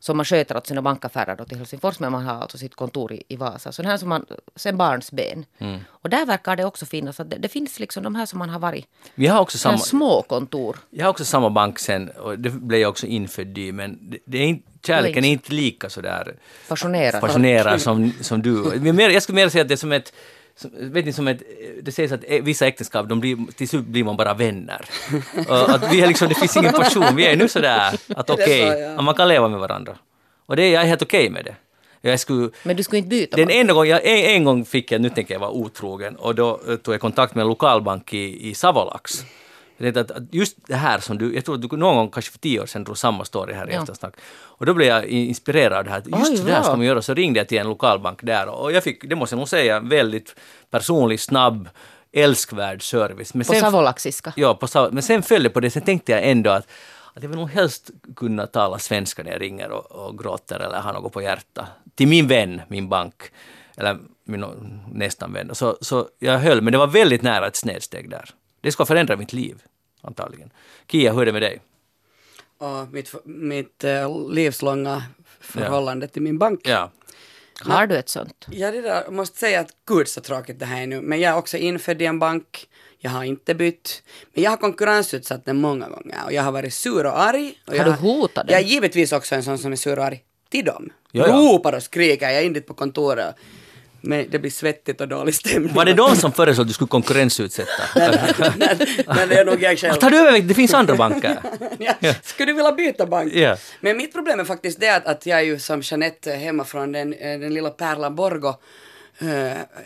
Som man sköter åt sina bankaffärer då till Helsingfors, men man har alltså sitt kontor i, i Vasa. Så den här som man, sen barnsben. Mm. Och där verkar det också finnas, att det, det finns liksom de här som man har varit. Vi har också Samma. små kontor. jag har också samma bank sen och det blev jag också infödd i men det, det är inte, kärleken är inte lika sådär Passionerad. passionerad som, som du. Jag skulle mer säga att det är som ett vet ni, som ett, det sägs att vissa äktenskap, de blir, till slut blir man bara vänner. Att vi är liksom, det finns ingen passion, vi är nu sådär att okej, så, ja. man kan leva med varandra. Och det är jag är helt okej med det. Jag skulle, Men du skulle inte byta den enda gång jag, en, en gång fick jag, nu tänker jag vara otrogen, och då eh, tog jag kontakt med en lokalbank i, i Savolax. Jag att att just det här som du, jag tror att du någon gång, kanske för tio år sedan, drog samma story här i Ja. eftersnack. Och då blev jag inspirerad av det här. Just Oj, det där ska man göra. Så ringde jag till en lokalbank där och jag fick, det måste jag nog säga, väldigt personlig, snabb, älskvärd service. Men På savolaxiska? Ja, på men sen följde på det, sen tänkte jag ändå att, att jag vill nog helst kunna tala svenska när jag ringer och, och gråter eller har något på hjärta. Till min vän, min bank, eller min nästan vän. Så, så jag höll, men det var väldigt nära ett snedsteg där. Det ska förändra mitt liv, antagligen. Kia, hur är det med dig? Och mitt, mitt eh, livslånga förhållande till min bank. Ja. Har du ett sånt? Ja, det där, jag måste säga att gud så tråkigt det här är nu. Men jag är också infödd i en bank. Jag har inte bytt. Men jag har konkurrensutsatt den många gånger och jag har varit sur och arg. Och Har jag du hotat den? Jag är givetvis också en sån som är sur och arg till dem. Ja, ja. Ropar och skriker, jag är in dit på kontoret. Men det blir svettigt och dålig stämning. Var det de som föreslog att du skulle konkurrensutsätta? Men det är nog jag själv. Tar du över? Det finns andra banker. ja. Skulle du vilja byta bank? Ja. Men mitt problem är faktiskt det att, att jag är ju som Jeanette hemma från den, eh, den lilla pärlan Borgo eh,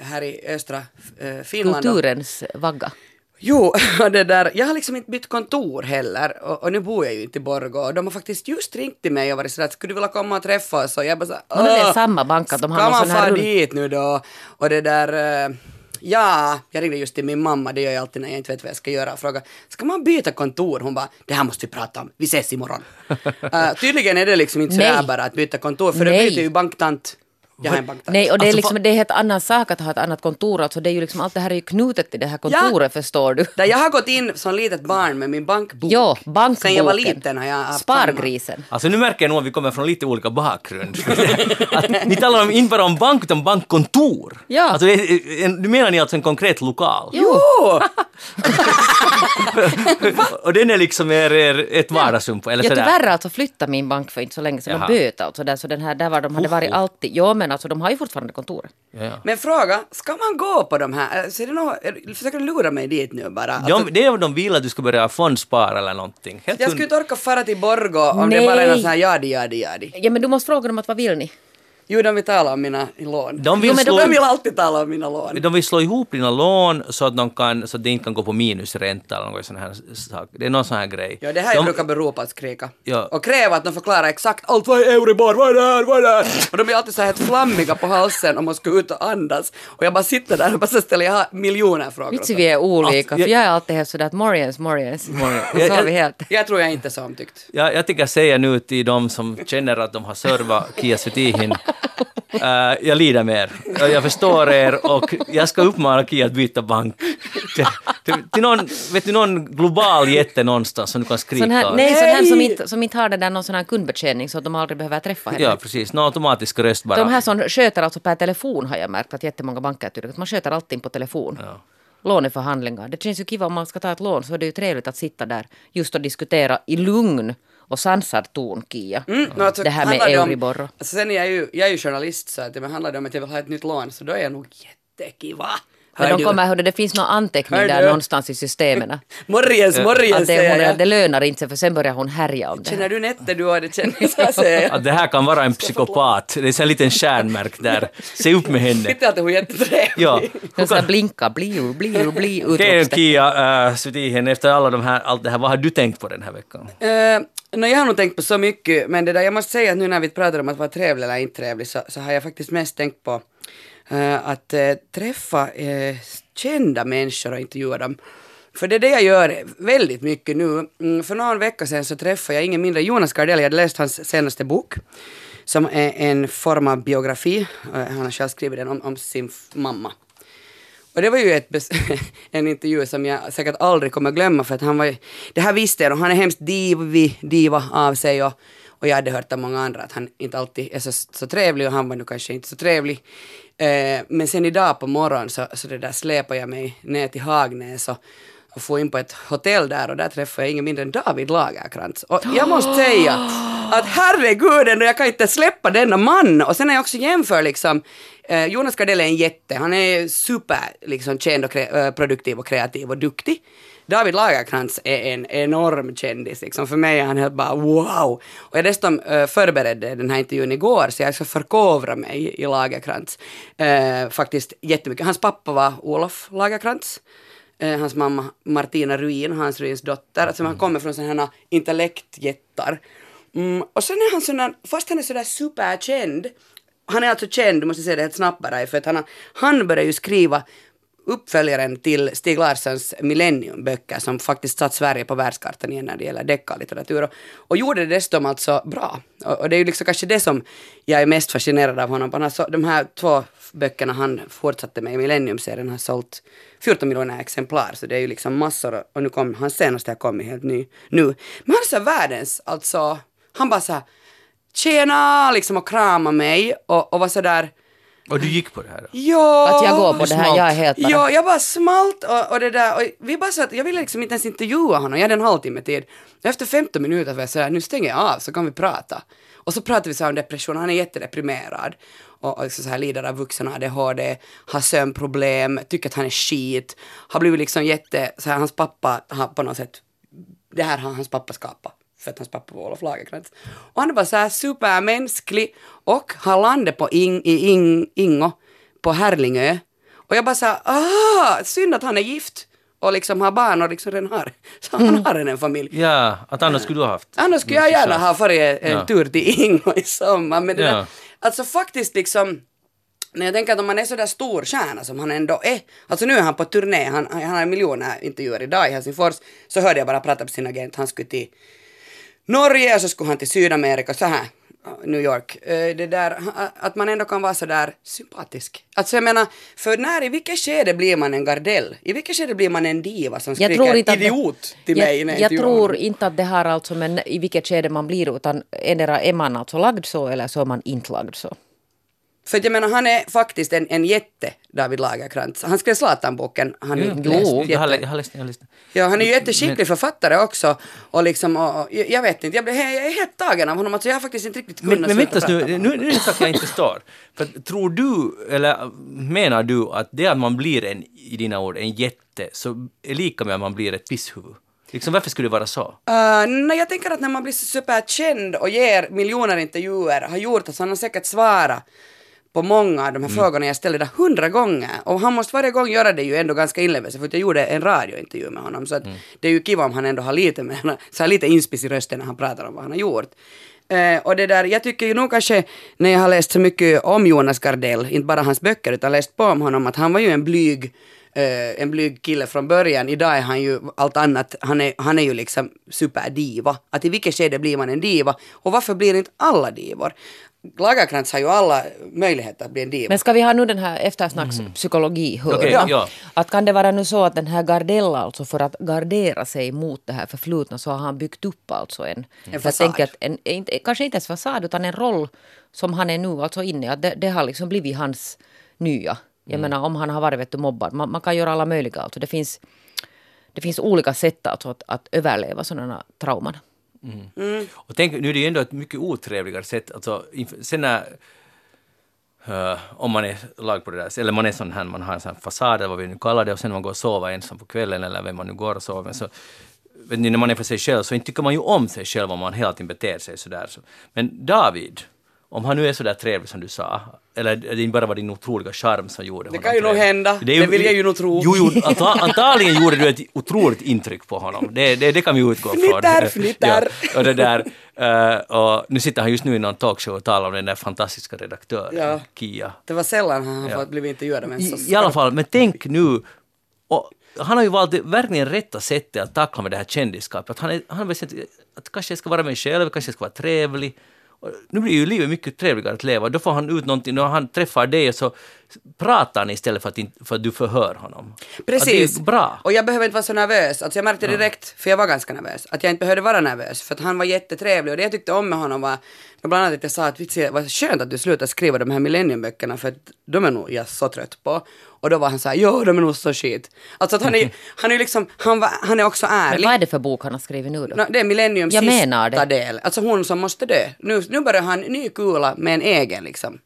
här i östra eh, Finland. Kulturens vagga. Jo, det där, jag har liksom inte bytt kontor heller och, och nu bor jag ju inte i Borgå och de har faktiskt just ringt till mig och varit sådär skulle du vilja komma och träffa oss och jag bara såhär Men det är "Åh, samma bank, att de har ska någon man sån här få rund- dit nu då? Och det där, eh, ja, jag ringde just till min mamma, det gör jag alltid när jag inte vet vad jag ska göra och fråga ska man byta kontor? Hon bara, det här måste vi prata om, vi ses imorgon. uh, tydligen är det liksom inte sådär bara att byta kontor för Nej. det byter ju banktant. Jag har en banktant. Nej, och det är, Alltså, liksom, det är helt annan sak att ha ett annat kontor. Alltså det är ju liksom, allt det här är ju knutet till det här kontoret, förstår du. Där jag har gått in som litet barn med min bankbok. Ja, bankboken. Sen jag var liten har jag haft samma. Spargrisen. Alltså nu märker jag nog att vi kommer från lite olika bakgrund. att ni talar om, inte bara om bank utan bankkontor. Ja. Alltså, nu menar ni alltså en konkret lokal? Jo! Och den är liksom er, er, ett vardagsrum eller Jag sådär? tyvärr alltså flyttade min bank för inte så länge sedan. De böt alltså där, så den här, där var de hade varit alltid. Ja men alltså de har ju fortfarande kontoret. Ja, ja. Men fråga, ska man gå på de här? äh, Så är det något, försöker du lura mig dit nu bara? Alltså, De, det är vad de vill att du ska börja fondspara eller någonting. Helt jag skulle inte orka fara till Borgå om det bara är någon Nej. sån här jadi, jadi, jadi. Ja men du måste fråga dem att vad vill ni? Jo, de vill tala om mina lån. De vill jo, men slå- de vill alltid tala om mina lån. De vill slå ihop dina lån så att, de kan, så att det inte kan gå på minusränta eller någon sån här sak. Det är någon sån här grej. Ja, det här de, brukar bero på att skrika. Ja. Och kräva att de förklarar exakt allt. Vad är Euribor? Vad är det här? Vad är det här? Och de blir alltid så här helt flammiga på halsen och måste gå ut och andas. Och jag bara sitter där och bara ställer jag miljoner frågor. Vitsi vi är olika, för jag är alltid helt sådär att Morjens, Morjens. Ja, Så har vi ja. helt... Jag tror jag inte är så omtyckt. jag, jag tänker säga nu till de som känner att de har servat Kia Sutihin. Uh, jag lider med er. Jag förstår er och jag ska uppmana Kia att byta bank. Till, till, till någon, vet du, någon global jätte någonstans som du kan skrika Sån här, nej, sån här som inte, som inte har det där någon sån här kundbetjäning så att de aldrig behöver träffa henne. Ja, precis. Någon automatisk röst bara. De här som sköter alltså per telefon har jag märkt att jättemånga banker tycker att man sköter allting på telefon. Ja. Låneförhandlingar. Det känns ju kiva om man ska ta ett lån så är det ju trevligt att sitta där just och diskutera i lugn och sansad ton, Kia. Mm, no, alltså, det här med om- Euribor. Alltså, sen är jag ju, jag är ju journalist så att det handlar om att jag vill ha ett nytt lån så då är jag nog jättekiva. Men de kommer, hörde, det finns någon anteckning Hör där du? någonstans i systemen. Morgens, morgens Att det, säger hon, jag. det lönar inte sig för sen börjar hon härja om det. Känner du Nette du har det känner säger jag. Det här kan vara en psykopat. Det är så en liten stjärnmärk där. Se upp med henne. Titta att hon är jättetrevlig. Ja. Så här blinka, bliu, bliu, bliu, Okej. Kia uh, Sutihin, efter alla de här, allt det här, vad har du tänkt på den här veckan? Uh, no, jag har nog tänkt på så mycket, men det där, jag måste säga att nu när vi pratar om att vara trevlig eller inte trevlig så, så har jag faktiskt mest tänkt på eh, Eh, att eh, träffa eh, kända människor och intervjua dem. För det är det jag gör väldigt mycket nu. Mm, för någon vecka sedan så träffade jag ingen mindre Jonas Gardell, jag hade läst hans senaste bok som är en form av biografi, han har själv skrivit den om, om sin mamma. Och det var ju ett en intervju som jag säkert aldrig kommer glömma för att han var ju, det här visste jag och han är hemskt divig, diva av sig och, och jag hade hört av många andra att han inte alltid är så, så trevlig och han var nu kanske inte så trevlig. Eh, men sen idag på morgonen så, så det där släpade jag mig ner till Hagnäs och och få in på ett hotell där och där träffade jag ingen mindre än David Lagerkrantz. Och jag måste säga att herregud, ändå, jag kan inte släppa denna man. Och sen är jag också jämför liksom, eh, Jonas Gardell är en jätte, han är super liksom, känd och kre- eh, produktiv och kreativ och duktig. David Lagerkrantz är en enorm kändis. Liksom. För mig är han helt bara wow. Och jag dessutom uh, förberedde den här intervjun igår så jag ska förkovra mig i Lagerkrantz. Uh, faktiskt jättemycket. Hans pappa var Olof Lagerkrantz. Uh, hans mamma Martina Ruin, Hans Ruins dotter. Alltså han kommer från sådana intellektjättar. Mm, och sen är han sån där, fast han är sådär superkänd, han är alltså känd, måste jag säga det helt snabbt bara, för att han, han började ju skriva uppföljaren till Stig Larssons Millenniumböcker som faktiskt satt Sverige på världskartan igen när det gäller deckarlitteratur och, och gjorde det dessutom alltså bra. Och, och, det är ju liksom kanske det som jag är mest fascinerad av honom. Han så, alltså, de här två böckerna han fortsatte med i Millennium-serien har sålt 14 miljoner exemplar så det är ju liksom massor och nu kom hans senaste har kommit helt ny nu. Men han är så världens, alltså, han bara så här tjena liksom och krama mig och, och var så där och du gick på det här? då? Ja! Att jag går på det här, jag är helt bara... Ja, jag bara smalt och, och det där och vi bara så att jag ville liksom inte ens intervjua honom, jag hade en halvtimme tid. Efter 15 minuter var jag sådär, nu stänger jag av så kan vi prata. Och så pratade vi så här om depression, han är jättedeprimerad och, och liksom så här lider av vuxen ADHD, har sömnproblem, tycker att han är skit, har blivit liksom jätte, så här, hans pappa har på något sätt, det här har hans pappa skapat för att hans pappa var Olof Lagercrantz. Och han var så här supermänsklig och har landat på in, i in, Ingo på Härlingö. Och jag bara så här, ah, synd att han är gift och liksom har barn och liksom redan har, så han har redan en familj. Ja, att annars skulle du ha haft... Annars skulle jag gärna ha farit en Ja. tur till Ingo i sommar. Men det Ja. där, alltså faktiskt liksom, när jag tänker att om man är sådär stor stjärna som han ändå är, alltså nu är han på turné, han, han har miljoner intervjuer idag i Helsingfors, så hörde jag bara prata med sin agent, han skulle till Norge och så skulle han till Sydamerika, så här, New York. Eh, Det där, att man ändå kan vara så där sympatisk. Alltså jag menar, för när, i vilket skede blir man en gardell? I vilket skede blir man en diva som Jag skriker tror inte idiot det, till mig när jag, jag tror honom? inte att det har alltså med i vilket skede man blir utan endera är man alltså lagd så eller så är man inte lagd så. För jag menar, han är faktiskt en, en jätte, David Lagerkrantz. Han skrev Zlatan-boken. Han är Jo, läst jag har, jätte- jag har läst den. Jag har läst den. Ja, han är ju jätteskicklig författare också. Och liksom, och, och, jag vet inte, jag, blev, jag är helt tagen av honom. Alltså, jag har faktiskt inte riktigt Men, kunnat men sluta vänta nu, nu, nu är det en sak jag inte förstår. För tror du, eller menar du att det att man blir en, i dina ord, en jätte, så är lika med att man blir ett pisshuvud? Liksom varför skulle det vara så? Uh, nej, jag tänker att när man blir så superkänd och ger miljoner intervjuer har gjort att han har säkert svarat på många av de här frågorna jag ställde där hundra gånger. Och han måste varje gång göra det ju ändå ganska inlevelse för att jag gjorde en radiointervju med honom. Så att det är ju kiva om han ändå har lite, med, så här lite inspis i rösten när han pratar om vad han har gjort. Eh, och det där, jag tycker ju nog kanske när jag har läst så mycket om Jonas Gardell, inte bara hans böcker utan läst på om honom, att han var ju en blyg eh, en blyg kille från början. Idag är han ju allt annat. Han är, han är ju liksom superdiva. Att i vilket skede blir man en diva? Och varför blir inte alla divor? Lagerkrantz har ju alla möjligheter att bli en diva. Men ska vi ha nu den här eftersnackspsykologi Okej, ja. ja. Att kan det vara nu så att den här Gardella alltså för att gardera sig mot det här förflutna så har han byggt upp alltså en... jag fasad. en, inte, kanske inte ens fasad utan en roll som han är nu alltså inne i. Att det, det har liksom blivit hans nya. Jag menar om han har varit vet du, mobbad. Man, man kan göra alla möjliga alltså. Det finns, det finns olika sätt alltså att, att överleva sådana trauman. Och tänk, nu är det ju ändå ett mycket otrevligare sätt, alltså, sen när eh, om man är lag på det där, eller man är sån här, man har en sån här fasad vad vi nu kallar det och sen man går och sover ensam på kvällen eller vem man nu går och sover så vet ni, när man är för sig själv så inte tycker man ju om sig själv om man hela tiden beter sig sådär. Så. Men David, om han nu är sådär trevlig som du sa, eller det bara var din otroliga charm som gjorde honom kan ju nog hända. är ju- Det vill jag ju nog tro. Jo, jo anta- antagligen gjorde du ett otroligt intryck på honom. Det, det, det kan vi utgå från. Fnitter, fnitter. Ja, och det där, eh, och nu sitter han just nu i någon talkshow och talar om den där fantastiska redaktören, Ja. Kia. Det var sällan han Ja. blivit intervjuad av en I, så I alla fall, men tänk nu, och han har ju valt det verkligen rätta sättet att tackla med det här kändisskapet. Att han, är, han har bestämt att kanske jag ska vara mig själv, kanske jag ska vara trevlig. Och nu blir ju livet mycket trevligare att leva. Då får han ut någonting, när han träffar dig och så pratar han istället för att, inte, för att du förhör honom. Precis. Att det är bra. Och jag behöver inte vara så nervös. Alltså jag märkte direkt, för jag var ganska nervös, att jag inte behövde vara nervös. För att han var jättetrevlig och det jag tyckte om med honom var bland annat att jag sa att vitsi, vad skönt att du slutar skriva de här millenniumböckerna för att de är nog jag så trött på. Och då var han så här, jo, de är nog så skit. Alltså att han är, han är liksom, han, var, han är också Men ärlig. vad är det för bok han har skrivit nu då? No, det är Millenniums Jag sista menar det. del. Alltså hon som måste dö. Nu, nu börjar han ny kula med en egen liksom.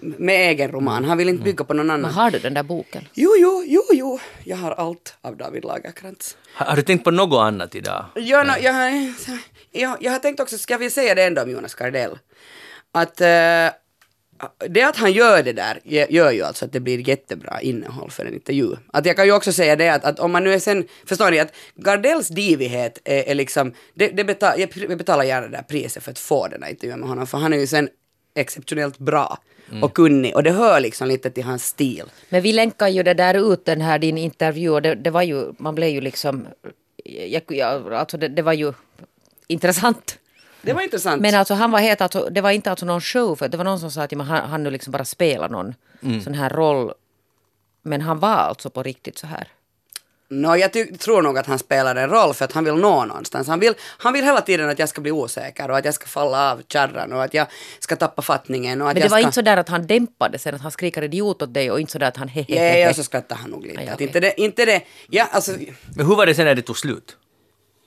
Med egen roman. Han vill inte bygga på någon Men annan. har du den där boken? Jo, jo, jo, jo. Jag har allt av David Lagercrantz. Har, har du tänkt på något annat idag? Ja, no, jag, har, jag, jag har tänkt också, ska vi säga det ändå om Jonas Gardell? Att eh, det att han gör det där gör ju alltså att det blir jättebra innehåll för en intervju. Att jag kan ju också säga det att, att om man nu är sen, förstår ni att Gardells divighet är, är liksom, det, det betal, jag betalar gärna det där priset för att få den här intervjun med honom, för han är ju sen exceptionellt bra och kunnig och det hör liksom lite till hans stil. Men vi länkar ju det där ut, den här din intervju och det, det var ju, man blev ju liksom, jag, jag, alltså det, det var ju intressant. Det var intressant. Men alltså han var helt, alltså, det var inte alltså någon show, för det var någon som sa att ja, han, han nu liksom bara spelar någon sån här roll. Men han var alltså på riktigt så här. Nå, jag ty- tror nog att han spelar en roll för att han vill nå någonstans. Han vill, han vill hela tiden att jag ska bli osäker och att jag ska falla av kärran och att jag ska tappa fattningen och att Men det jag var ska... inte så där att han dämpade sen, att han skriker idiot åt dig och inte så där att han Ja, hehehe. ja, så skrattar han nog lite. Ja, ja, Att okej. inte, det, inte det... Ja, alltså... Men hur var det sen när det tog slut?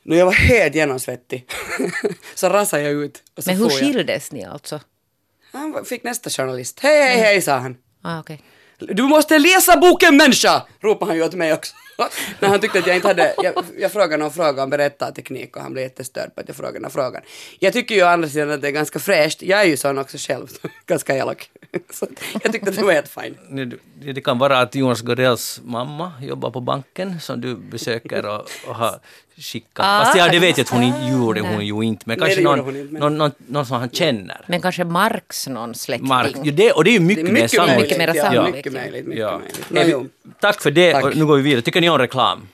Nu jag var helt genomsvettig. så rasade jag ut. Och så Men hur skildes ni alltså? Han fick nästa journalist. Hej, hej, hej, sa han. Ah, okej. Du måste läsa boken människa! Ropade han ju åt mig också. När han tyckte att jag inte hade, jag, jag frågade någon fråga om berättarteknik och han blev jättestörd på att jag frågade den frågan. Jag tycker ju å andra sidan att det är ganska fräscht. Jag är ju sån också själv, ganska elak. Så jag tyckte att det var helt fine. Det- kan vara att Jonas Gardells mamma jobbar på banken som du besöker och, och har skickat. Ah. Fast ja, det vet jag att hon gjorde hon ju inte. Men kanske någon, någon, någon, någon som han känner. Men kanske Marx någon släkting? Mark. Jo, det, och det är ju Det mycket, är mer mycket sannolikt. Mycket mer ja, sannolikt, mycket ja. möjligt. Mycket Ja. möjligt. Jo. Tack för det. Tack. Och nu går vi vidare. Tycker ni om reklam?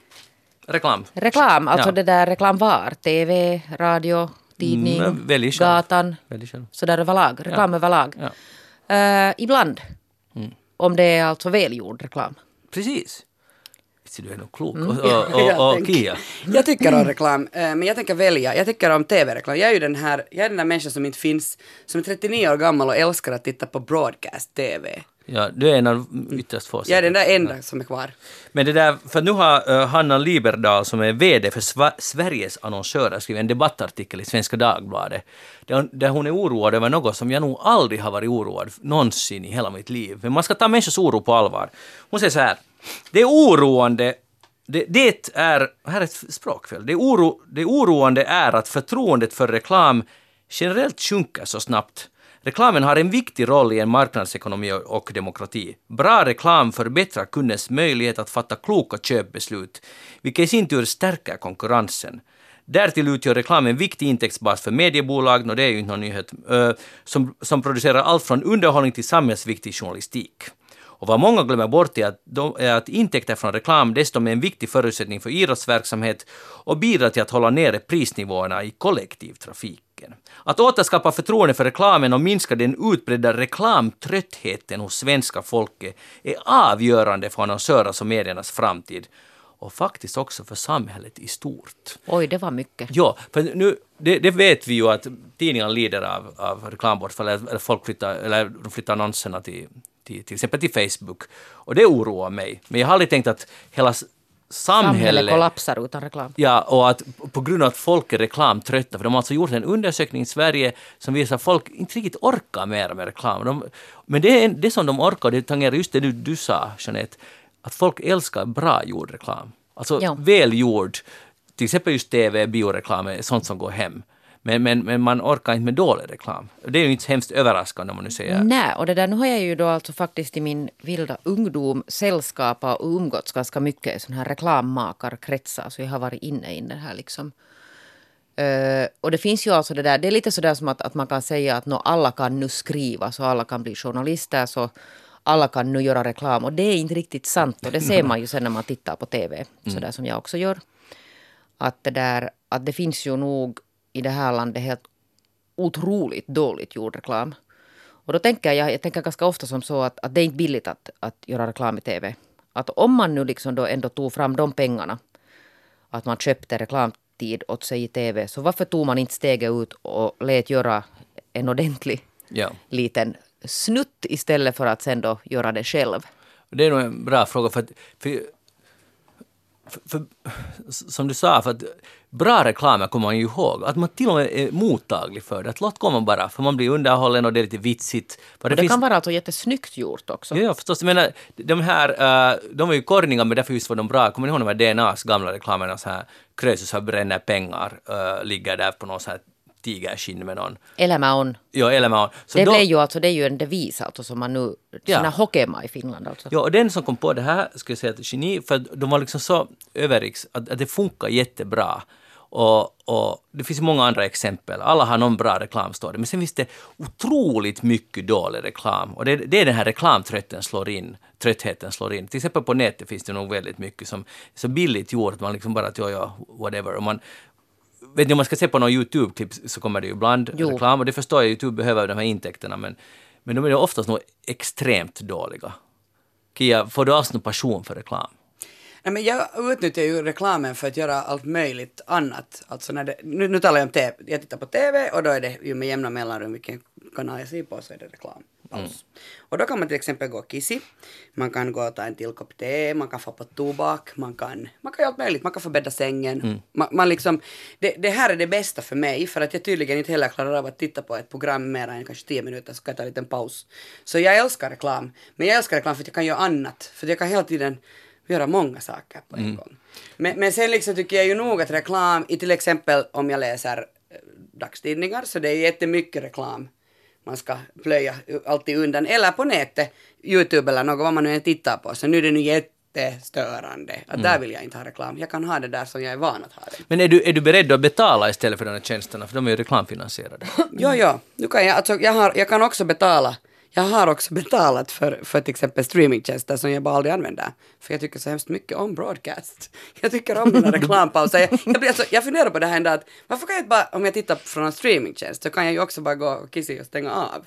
Reklam? Reklam, alltså Ja. det där reklam var? TV, radio, tidning, Mm, välj själv. gatan, Välj själv. sådär överlag. Reklam överlag. Ja. Eh, ibland. Om det är alltså välgjord reklam. Precis. Du är nog klok. Mm. Och, och, Jag och, och tänker- Kia? Jag tycker om reklam, eh, men jag tänker välja. Jag tycker om tv-reklam. Jag är ju den här, jag är den där människan som inte finns, som är 39 år gammal och älskar att titta på broadcast-tv. Ja, du är en av ytterst få. Jag är den där enda som är kvar. Men det där, för nu har uh, Hanna Liberdal som är VD för Sva- Sveriges annonsörer skrivit en debattartikel i Svenska Dagbladet där hon, där hon är oroad över något som jag nog aldrig har varit oroad någonsin i hela mitt liv. Men man ska ta människors oro på allvar. Hon säger så här. Det är oroande det, det är, här är ett språkfel, det, oro, det oroande är att förtroendet för reklam generellt sjunker så snabbt. Reklamen har en viktig roll i en marknadsekonomi och- demokrati. Bra reklam förbättrar kundens möjlighet att fatta kloka köpbeslut, vilket i sin tur stärker konkurrensen. Därtill utgör reklam en viktig intäktsbas för mediebolag, och det är ju inte någon nyhet, som, som producerar allt från underhållning till samhällsviktig journalistik. Och vad många glömmer bort är att, de, är att intäkter från reklam dessutom är en viktig förutsättning för idrottsverksamhet och bidrar till att hålla nere prisnivåerna i kollektivtrafiken. Att återskapa förtroende för reklamen och minska den utbredda reklamtröttheten hos svenska folket är avgörande för annonsörernas och mediernas framtid. Och faktiskt också för samhället i stort. Oj, det var mycket. Ja, för nu, det, det vet vi ju att tidningarna lider av, av reklambortfall, eller folk flyttar, eller de flyttar annonserna till, till, till exempel till Facebook. Och det oroar mig. Men jag har aldrig tänkt att hela Samhället samhället... kollapsar utan reklam. Ja, och att på grund av att folk är reklamtrötta, för de har alltså gjort en undersökning i Sverige som visar att folk inte riktigt orkar mer med reklam. De, men det, är, det som de orkar, det tangerar just det du, du sa, Jeanette, att folk älskar bra gjord reklam. Alltså Ja. välgjord, till exempel just TV, bioreklam, sånt som går hem. Men, men, men man orkar inte med dålig reklam. Det är ju inte så hemskt överraskande om man nu säger... Nej, och det där, nu har jag ju då alltså faktiskt i min vilda ungdom sällskapat och umgåtts ganska mycket i sådana här reklammakarkretsar. Så jag har varit inne i det här liksom. Uh, och det finns ju alltså det där, det är lite sådär som att, att man kan säga att no, alla kan nu skriva så alla kan bli journalister så alla kan nu göra reklam. Och det är inte riktigt sant och det ser man ju sen när man tittar på TV, sådär som jag också gör. Att det där, att det finns ju nog i det här landet helt otroligt dåligt gjord reklam. Och då tänker jag, jag tänker ganska ofta som så att, att det är inte billigt att, att göra reklam i TV. Att om man nu liksom då ändå tog fram de pengarna, att man köpte reklamtid åt sig i TV, så varför tog man inte steget ut och lät göra en ordentlig Ja. liten snutt istället för att sen då göra det själv? Det är nog en bra fråga för att, för, för, för, som du sa, för att bra reklamer kommer man ju ihåg. Att man till och med är mottaglig för det. Att låt komma bara, för man blir underhållen och det är lite vitsigt. För Och det finns- kan vara alltså jättesnyggt gjort också. Ja, ja, förstås. Jag menar, de här, uh, de var ju korningar men därför just var de bra. Kommer ni ihåg de här DNAs gamla reklamerna? Så här, Krösus har bränner pengar, uh, ligger där på någon så här tigerskinn med någon. Elämä on. Ja, eller man. Så Det, då, blev ju alltså, det är ju en devis alltså som man nu... Ja. Hokema i Finland alltså. Ja, och den som kom på det här skulle jag säga att geni, för de var liksom så överriks att, att det funkar jättebra. Och, och det finns många andra exempel. Alla har någon bra reklamstory. Men sen finns det otroligt mycket dålig reklam. Och det, det är den här reklamtrötten slår in. Tröttheten slår in. Till exempel på nätet finns det nog väldigt mycket som är så billigt gjort man liksom bara att ja, ja, whatever. Och man, vet ni, om man ska se på någon YouTube-klipp så kommer det ju ibland Jo. reklam och det förstår jag, YouTube behöver de här intäkterna men, men de är oftast nog extremt dåliga. Kia, får du alls någon passion för reklam? Nej, men jag utnyttjar ju reklamen för att göra allt möjligt annat. Alltså när det, nu, nu talar jag om TV. Jag tittar på TV och då är det ju med jämna mellanrum vilken kanal jag ser på så är det reklam. Paus. Och då kan man till exempel gå kissi, man kan gå och ta en till kopp te, man kan få på tobak, man kan, man kan göra allt möjligt, man kan få bädda sängen. Man, man liksom, det, det här är det bästa för mig för att jag tydligen inte heller klarar av att titta på ett program mer än kanske tio minuter så kan jag ta en liten paus. Så jag älskar reklam, men jag älskar reklam för att jag kan göra annat, för jag kan hela tiden göra många saker på en gång. Men, men sen liksom tycker jag ju nog att reklam, i till exempel om jag läser eh, dagstidningar, så det är jättemycket reklam man ska plöja alltid undan. Eller på nätet, Youtube eller något, vad man nu än tittar på. Så nu är det nu jättestörande. Att där vill jag inte ha reklam. Jag kan ha det där som jag är van att ha det. Men är du, är du beredd att betala istället för de här tjänsterna? För de är ju reklamfinansierade. Jo, jo. Nu kan jag, alltså, jag, har, jag kan också betala. Jag har också betalat för, för till exempel streamingtjänster som jag bara aldrig använder. För jag tycker så hemskt mycket om broadcast. Jag tycker om den här reklampausen. Jag, jag, blir alltså, jag funderar på det här ändå att varför kan jag inte bara, om jag tittar från en streamingtjänst så kan jag ju också bara gå och kissa och stänga av.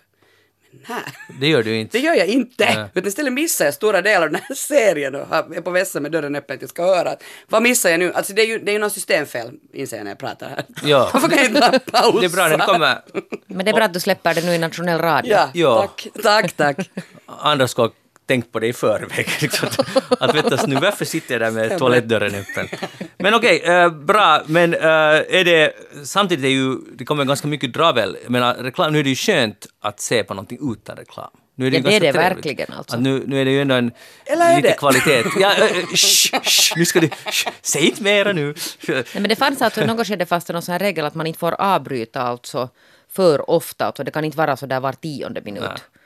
Nej. Det gör du inte. Det gör jag inte. Nej. Utan istället missar jag stora delar av den här serien och är på vässan med dörren öppen att jag ska höra. Vad missar jag nu? Alltså det är ju, det är ju något systemfel, inser jag när jag pratar här. Ja. Varför kan jag inte pausa? Det är bra när det kommer Men det är bra att du släpper det nu i nationell radio. Ja, Ja. tack, tack, tack. andra ska tänkt på det i förväg. Liksom. att, att du, nu varför sitter jag där med toalettdörren öppen? Men okej, eh, bra, men eh, är det, samtidigt är ju, det kommer ganska mycket dravel. Jag menar, reklam, nu är det ju skönt att se på någonting utan reklam. Nu är det, Ja, ju det är ganska det trevligt. verkligen, alltså. Att nu, nu är det ju ändå en Eller är lite det? kvalitet. Ja, äh, sh, sh, nu ska du, sh, säg inte mera nu. Nej, men det fanns alltså i något skede fast någon sån här regel att man inte får avbryta alltså för ofta. Alltså det kan inte vara så där var tionde minut. Nej.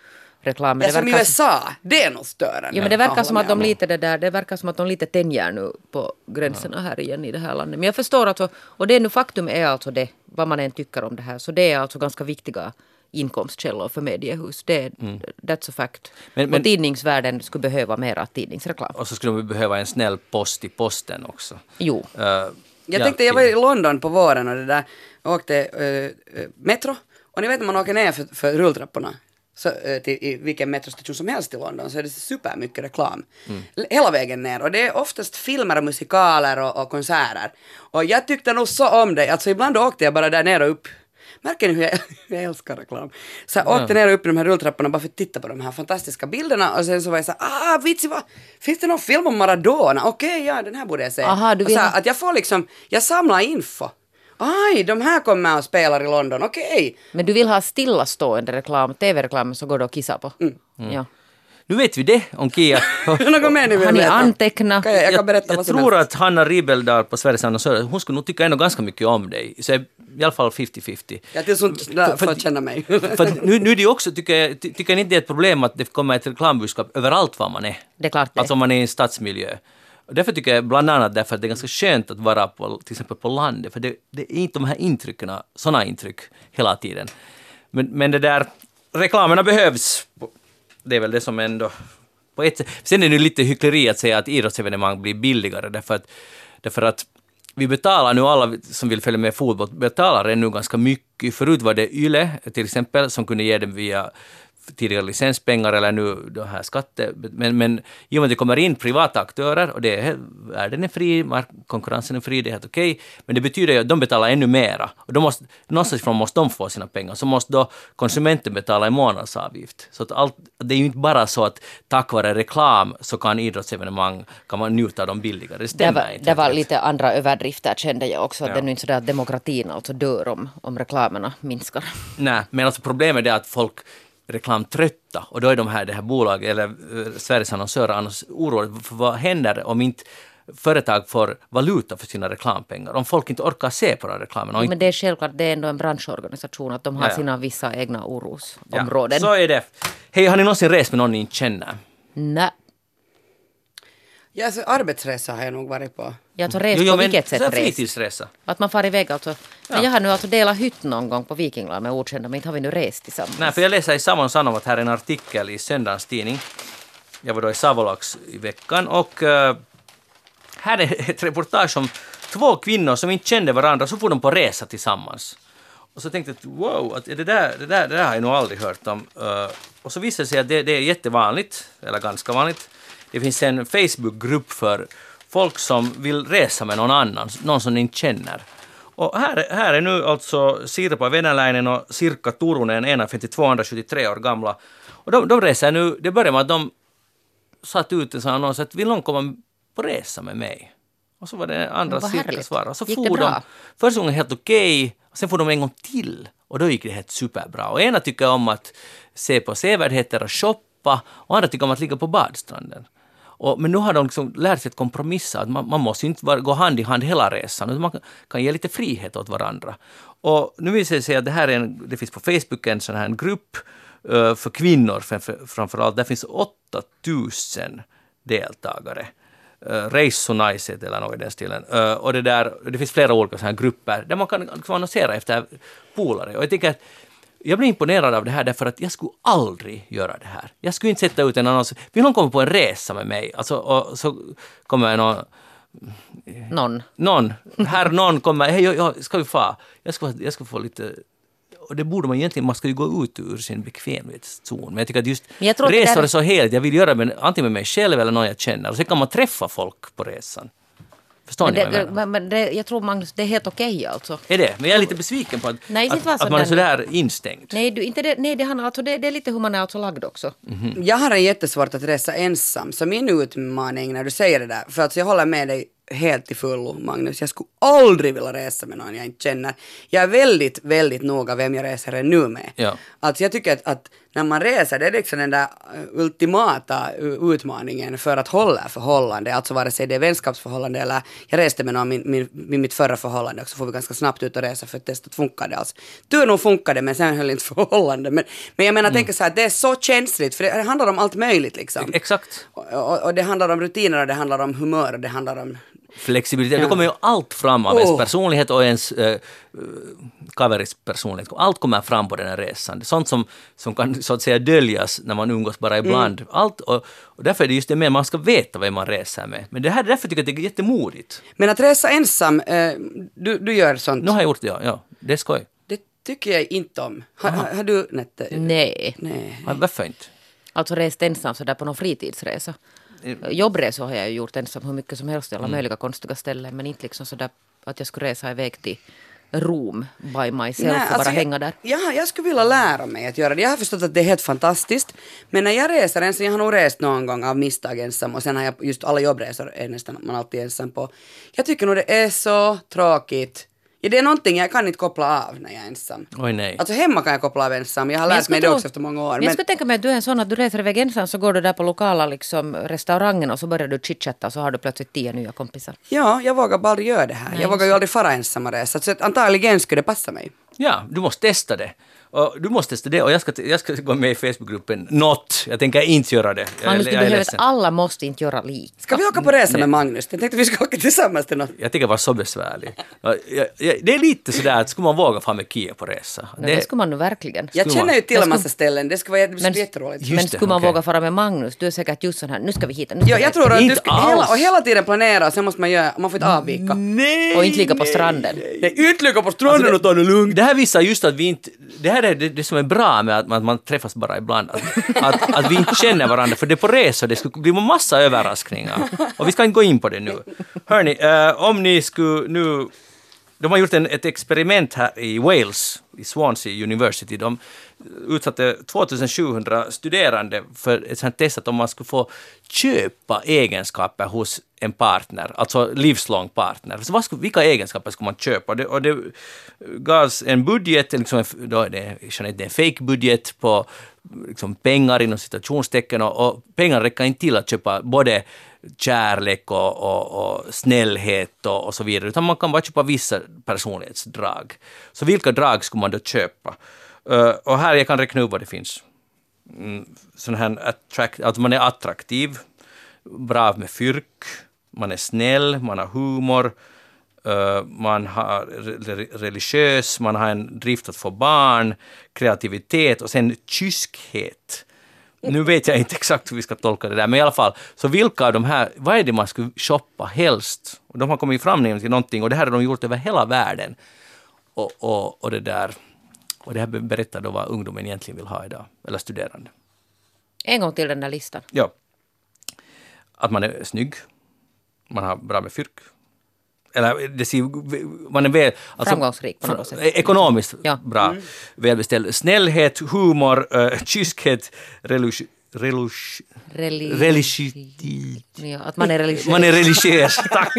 Reklam. Men Ja, det som i USA, det är nog störande. ja, men det verkar Jag som att de lite det där, det verkar som att de lite tänjer nu på gränserna här igen i det här landet. Men jag förstår alltså, och det är nu faktum är alltså det, vad man än tycker om det här, så det är alltså ganska viktiga inkomstkällor för mediehus. Det är, That's a fact. Men- men- och tidningsvärlden skulle behöva mera tidningsreklam. Och så skulle vi behöva en snäll post i posten också. Jo. Eh, Jag ja, tänkte, jag var i London på våren och det där, åkte eh, eh, metro. Och ni vet när man åker ner för, för rulltrapporna, så, eh, till, i vilken metrostation som helst i London, så är det supermycket reklam. L- Hela vägen ner. Och det är oftast filmer och musikaler och, och konserter. Och jag tyckte nog så om det. Alltså ibland åkte jag bara där ner och upp. Märker ni hur jag, jag älskar reklam? Så jag åkte ner och upp i de här rulltrapporna bara för att titta på de här fantastiska bilderna och sen så var jag så här, ah vitsi vad, finns det någon film om Maradona? Okej, ja den här borde jag se. Aha, du Och så här, vill- att jag får liksom, jag samlar info. Aj, de här kommer och spelar i London, okej. Men du vill ha stillastående reklam, tv-reklam så går det att kissa på. Mm. Ja. Nu vet vi det om Kia. Något mer ni vill Har ni veta? antecknat? Kan jag, jag kan berätta jag vad som tror helst. att Hanna Ribeldal på Sveriges Annonsörer, hon skulle nog tycka ändå ganska mycket om dig. Så i alla fall 50-50. Jag tills hon För- får känna mig. För nu, nu är det också, tycker jag, ty- tycker ni inte det är ett problem att det kommer ett reklambudskap överallt var man är? Det är klart det. Alltså om man är i en stadsmiljö. Och därför tycker jag bland annat därför att det är ganska skönt att vara på, till exempel på landet, för det, det är inte de här intrycken, sådana intryck hela tiden. Men, men det där, reklamerna behövs. Det är väl det som ändå på ett sätt. Sen är det ju lite hyckleri att säga att idrottsevenemang blir billigare därför att, därför att vi betalar nu, alla som vill följa med fotboll, betalar ännu ganska mycket. Förut var det YLE till exempel som kunde ge dem via tidigare licenspengar eller nu de här skatte... Men, men i och med att det kommer in privata aktörer och det är, världen är fri, konkurrensen är fri, det är helt okej. men det betyder ju att de betalar ännu mera. Och då måste, någonstans ifrån måste de få sina pengar. Så måste då konsumenten betala en månadsavgift. Så att allt, det är ju inte bara så att tack vare reklam så kan idrottsevenemang, kan man njuta av dem billigare. Det Det stämmer var, inte. det var lite andra överdrifter kände jag också. Att Ja. Det är nu inte så där att demokratin alltså dör om, om reklamerna minskar. Nej, men alltså problemet är att folk reklamtrötta och då är de här, det här bolaget eller eh, Sveriges annonsörer annars oroliga för vad händer om inte företag får valuta för sina reklampengar, om folk inte orkar se på den reklamen. Inte, Men det är självklart, det är ändå en branschorganisation att de har Ja, ja. sina vissa egna ja, orosområden. så är det. Hej, har ni någonsin rest med någon ni inte känner? Nej, Ja, alltså, arbetsresa har jag nog varit på. jag har rest Jo, jo, på men vilket sätt rest? Fritidsresa. Att man far iväg alltså. Men jag har nu alltså delat hytt någon gång på Vikingland med okända, men inte har vi nu rest tillsammans. Nej, för jag läser i samma Sanomat att här är en artikel i söndagens tidning. Jag var då i Savolax i veckan och eh, här är ett reportage om två kvinnor som inte kände varandra, så får de på resa tillsammans. Och så tänkte jag, wow, att det, där, det, där, det där har jag nog aldrig hört om. Eh, och så visade det sig att det, det är jättevanligt, eller ganska vanligt. Det finns en Facebookgrupp för folk som vill resa med någon annan, någon som ni inte känner. Och här, här är nu alltså Sirpa Venäläinen och Sirkka Turunen, ena 52 andra 73 år gamla. Och de, de reser nu, det börjar med att de satt ut en sån annons att vill någon komma på resa med mig? Och så var det andra härligt. svarade. Och så Gick det for bra? de, första gången helt okej, och sen får de en gång till. Och då gick det helt superbra. Och ena tycker om att se på sevärdheter och shoppa, och andra tycker om att ligga på badstranden. Och, men nu har de liksom lärt sig att kompromissa, att man, man måste inte vara, gå hand i hand hela resan, utan man kan, kan ge lite frihet åt varandra. Och nu visar det sig att det här är en, det finns på Facebook en sån här grupp uh, för kvinnor framför, framförallt. Där finns 8000 deltagare. Eh, uh, Race so United eller något i den stilen. Uh, och det, där, det finns flera olika såna här grupper där man kan liksom annonsera efter polare. Och jag tycker att jag blir imponerad av det här därför att jag skulle aldrig göra det här. Jag skulle inte sätta ut en annons. Vill någon komma på en resa med mig? Alltså, och så kommer någon Någon. någon, här någon kommer, hej, jag, jag, ska vi få? Jag ska, jag ska få lite... Och det borde man egentligen, man ska ju gå ut ur sin bekvämlighetszon. Men jag tycker att just jag resor är så heligt, jag vill göra det antingen med mig själv eller någon jag känner. Och sen kan man träffa folk på resan. Förstår Men ni vad jag menar? men, men det, jag tror Magnus, det är helt okej alltså. Är det? Men jag är lite besviken på att, Nej, att, att man är sådär- instängd. Nej, du, inte det, nej det, handlar alltså, det, det är lite hur man är alltså lagd också. Jag har jättesvårt att resa ensam, så min utmaning när du säger det där, för att jag håller med dig helt till fullo Magnus, jag skulle aldrig vilja resa med någon jag inte känner. Jag är väldigt, väldigt noga vem jag reser nu med. Ja. Alltså jag tycker att, att när man reser, det är liksom den där eh, ultimata uh, utmaningen för att hålla förhållande, alltså vare sig det är vänskapsförhållande eller jag reste med någon min, min, min, mitt förra förhållande och så får vi ganska snabbt ut och resa för att testa att funkar det alls. Tur nog funkade men sen höll inte förhållande. Men, men jag menar, Mm. tänker så här, det är så känsligt för det handlar om allt möjligt liksom. Exakt. Och, och, och det handlar om rutiner och det handlar om humör och det handlar om... Flexibilitet. Ja. Då kommer ju allt fram av ens Oh. personlighet och ens äh, kaveris personlighet. Allt kommer fram på den här resan. Sånt som, som kan så att säga döljas när man umgås bara ibland. Mm. Allt, och, och därför är det just det med man ska veta vem man reser med. Men det här, därför tycker jag att det är jättemodigt. Men att resa ensam, eh, du, du gör sånt. Nu har jag gjort det, ja. ja det är skoj. Det tycker jag inte om. Har, har, har du Nette? Nej. Nej. Varför inte? Alltså rest ensam sådär på någon fritidsresa. Jobbresor har jag ju gjort ensam hur mycket som helst i alla möjliga konstiga ställen. Men inte liksom sådär att jag skulle resa iväg till Rom by myself och bara alltså hänga där. Jag, ja, jag skulle vilja lära mig att göra det. Jag har förstått att det är helt fantastiskt. Men när jag reser ensam, jag har nog rest någon gång av misstag ensam och sen har jag just alla jobbresor är nästan man alltid ensam på. Jag tycker nog det är så tråkigt. Ja, det är någonting jag kan inte koppla av när jag är ensam. Oj nej. Alltså hemma kan jag koppla av ensam. Jag har Men jag lärt mig det också efter många år. Men Men, jag skulle tänka mig att du är en sån att du reser iväg ensam så går du där på lokala liksom, restaurangen och så börjar du chitchatta och så har du plötsligt tio nya kompisar. ja, jag vågar bara aldrig göra det här. Nej, jag vågar ju aldrig fara ensam och resa. Så antagligen skulle det passa mig. Ja, du måste testa det. Och du måste testa det och jag ska, jag ska gå med i Facebookgruppen Not. Jag tänker inte göra det. Jag, Magnus, du behöver att alla måste inte göra lika. Ska vi åka på resa med Magnus? Jag tänkte vi ska åka tillsammans till något. Jag tycker vara så besvärlig. Ja, jag- jag- Det är lite sådär att skulle man våga fara med Kia på resa? Det, det skulle man nu verkligen. Jag känner ju till en massa ställen. Det skulle vara det Men- jätteroligt. Just Men det, skulle man okej. våga fara med Magnus, du är säkert just sån här, nu ska vi hit, nu ska vi jag tror att du Inte ska hela, och hela tiden planera och sen måste man göra, man får inte avvika. Nej! Och inte ligga på stranden. Nej, utlycka på stranden och ta det lugnt. Det här visar just att vi inte... Det här är det, det som är bra med att, att man träffas bara ibland. Att, att, att vi inte känner varandra, för det är på resor, det skulle bli massa överraskningar. Och vi ska inte gå in på det nu. Hörni, eh, om ni skulle nu de har gjort en, ett experiment här i Wales, i Swansea University. De utsatte 2700 studerande för ett sånt test att om man skulle få köpa egenskaper hos en partner, alltså livslång partner. Så vad skulle, vilka egenskaper skulle man köpa? Och det, och det gavs en budget, liksom då är det, det är en fake budget på liksom pengar inom citationstecken och, och pengar räcker inte till att köpa både kärlek och, och, och snällhet och, och, så vidare, utan man kan bara köpa vissa personlighetsdrag. Så vilka drag skulle man då köpa? Uh, och här jag kan räkna upp vad det finns. Mm, sån här attract, att man är attraktiv, bra med fyrk, man är snäll, man har humor, uh, man har religiös, man har en drift att få barn, kreativitet och sen kyskhet. Nu vet jag inte exakt hur vi ska tolka det där, men i alla fall, så vilka av de här, vad är det man skulle shoppa helst? Och de har kommit fram till någonting och det här har de gjort över hela världen. Och, och, och det där, och det här berättar då vad ungdomen egentligen vill ha idag, eller studerande. En gång till den där listan. Ja. Att man är snygg, man har bra med fyrk, eller det ser, man är väl... Alltså, Framgångsrik på något sätt. Ekonomiskt ja. bra, mm. välbeställd. Snällhet, humor, uh, kyskhet, religiös religiös. Ja, att man är religiös. Man är religiös, tack.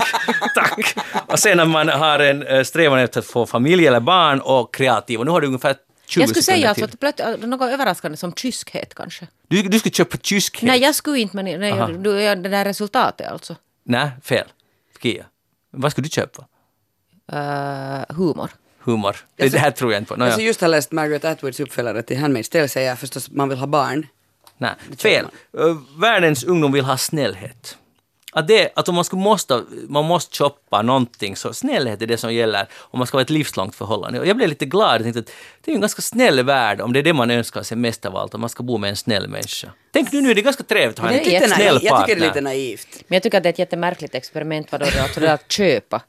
tack. Och sen att man har en uh, strävan efter att få familj eller barn och kreativ. Och nu har du ungefär 20 Jag skulle säga alltså att plöt, något överraskande som kyskhet kanske. Du, du skulle köpa kyskhet? Nej, jag skulle inte, men nej, du, det där resultatet alltså. Nej, fel. Kia. Vad skulle du köpa? Uh, humor. Humor. Det, det här tror jag inte på. No, alltså just har läst Margaret Atwoods uppföljare till Handmaid's Tale säger förstås man vill ha barn. Nej, fel. Uh, världens ungdom vill ha snällhet att, det, att om man, skulle måste, man måste shoppa någonting så snällhet är det som gäller om man ska ha ett livslångt förhållande. Och jag blev lite glad och tänkte att det är en ganska snäll värld om det är det man önskar sig mest av allt, om man ska bo med en snäll människa. Tänk nu, nu är det ganska trevligt att ha en snäll partner. Jag tycker det är lite naivt. Men jag tycker att det är ett jättemärkligt experiment vadå det, alltså det att köpa.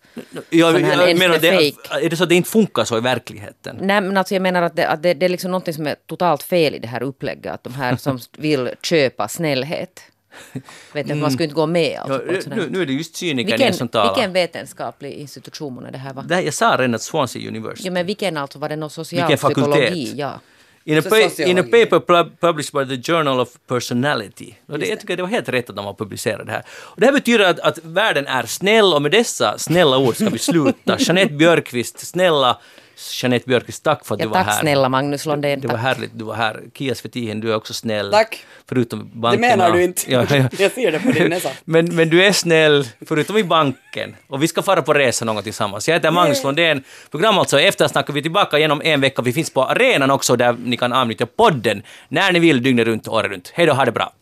Jag, jag menar, det, är det så att det inte funkar så i verkligheten? Nej, men alltså jag menar att det, att det, det är liksom någonting som är totalt fel i det här upplägget, att de här som vill köpa snällhet Vet mm. Man skulle inte gå med. Alltså, ja, nu, nu, är det just cynikern som talar. Vilken vetenskaplig institution är det här? Va? Det jag sa redan att Swansea University. Ja, men vilken alltså? Var det någon socialpsykologi? Ja. In a, pa in a paper published by the Journal of Personality. Och det, jag tycker det var helt rätt att de har publicerat det här. Och det här betyder att, att världen är snäll och med dessa snälla ord ska vi sluta. Jeanette Björkqvist, snälla Jeanette Björkqvist, tack för att ja, du var tack här. Tack snälla Magnus Lundén. Det var härligt du var här. Kia Svetihin, du är också snäll. Tack. Förutom bankerna. Det menar du inte. Ja, ja. Jag ser det på din näsa. men, men du är snäll, förutom i banken. Och vi ska fara på resa någon gång tillsammans. Jag heter Magnus Lundén. Program alltså Eftersnack vi är tillbaka genom en vecka. Vi finns på arenan också där ni kan använda podden när ni vill dygnet runt, året runt. Hej då, ha det bra.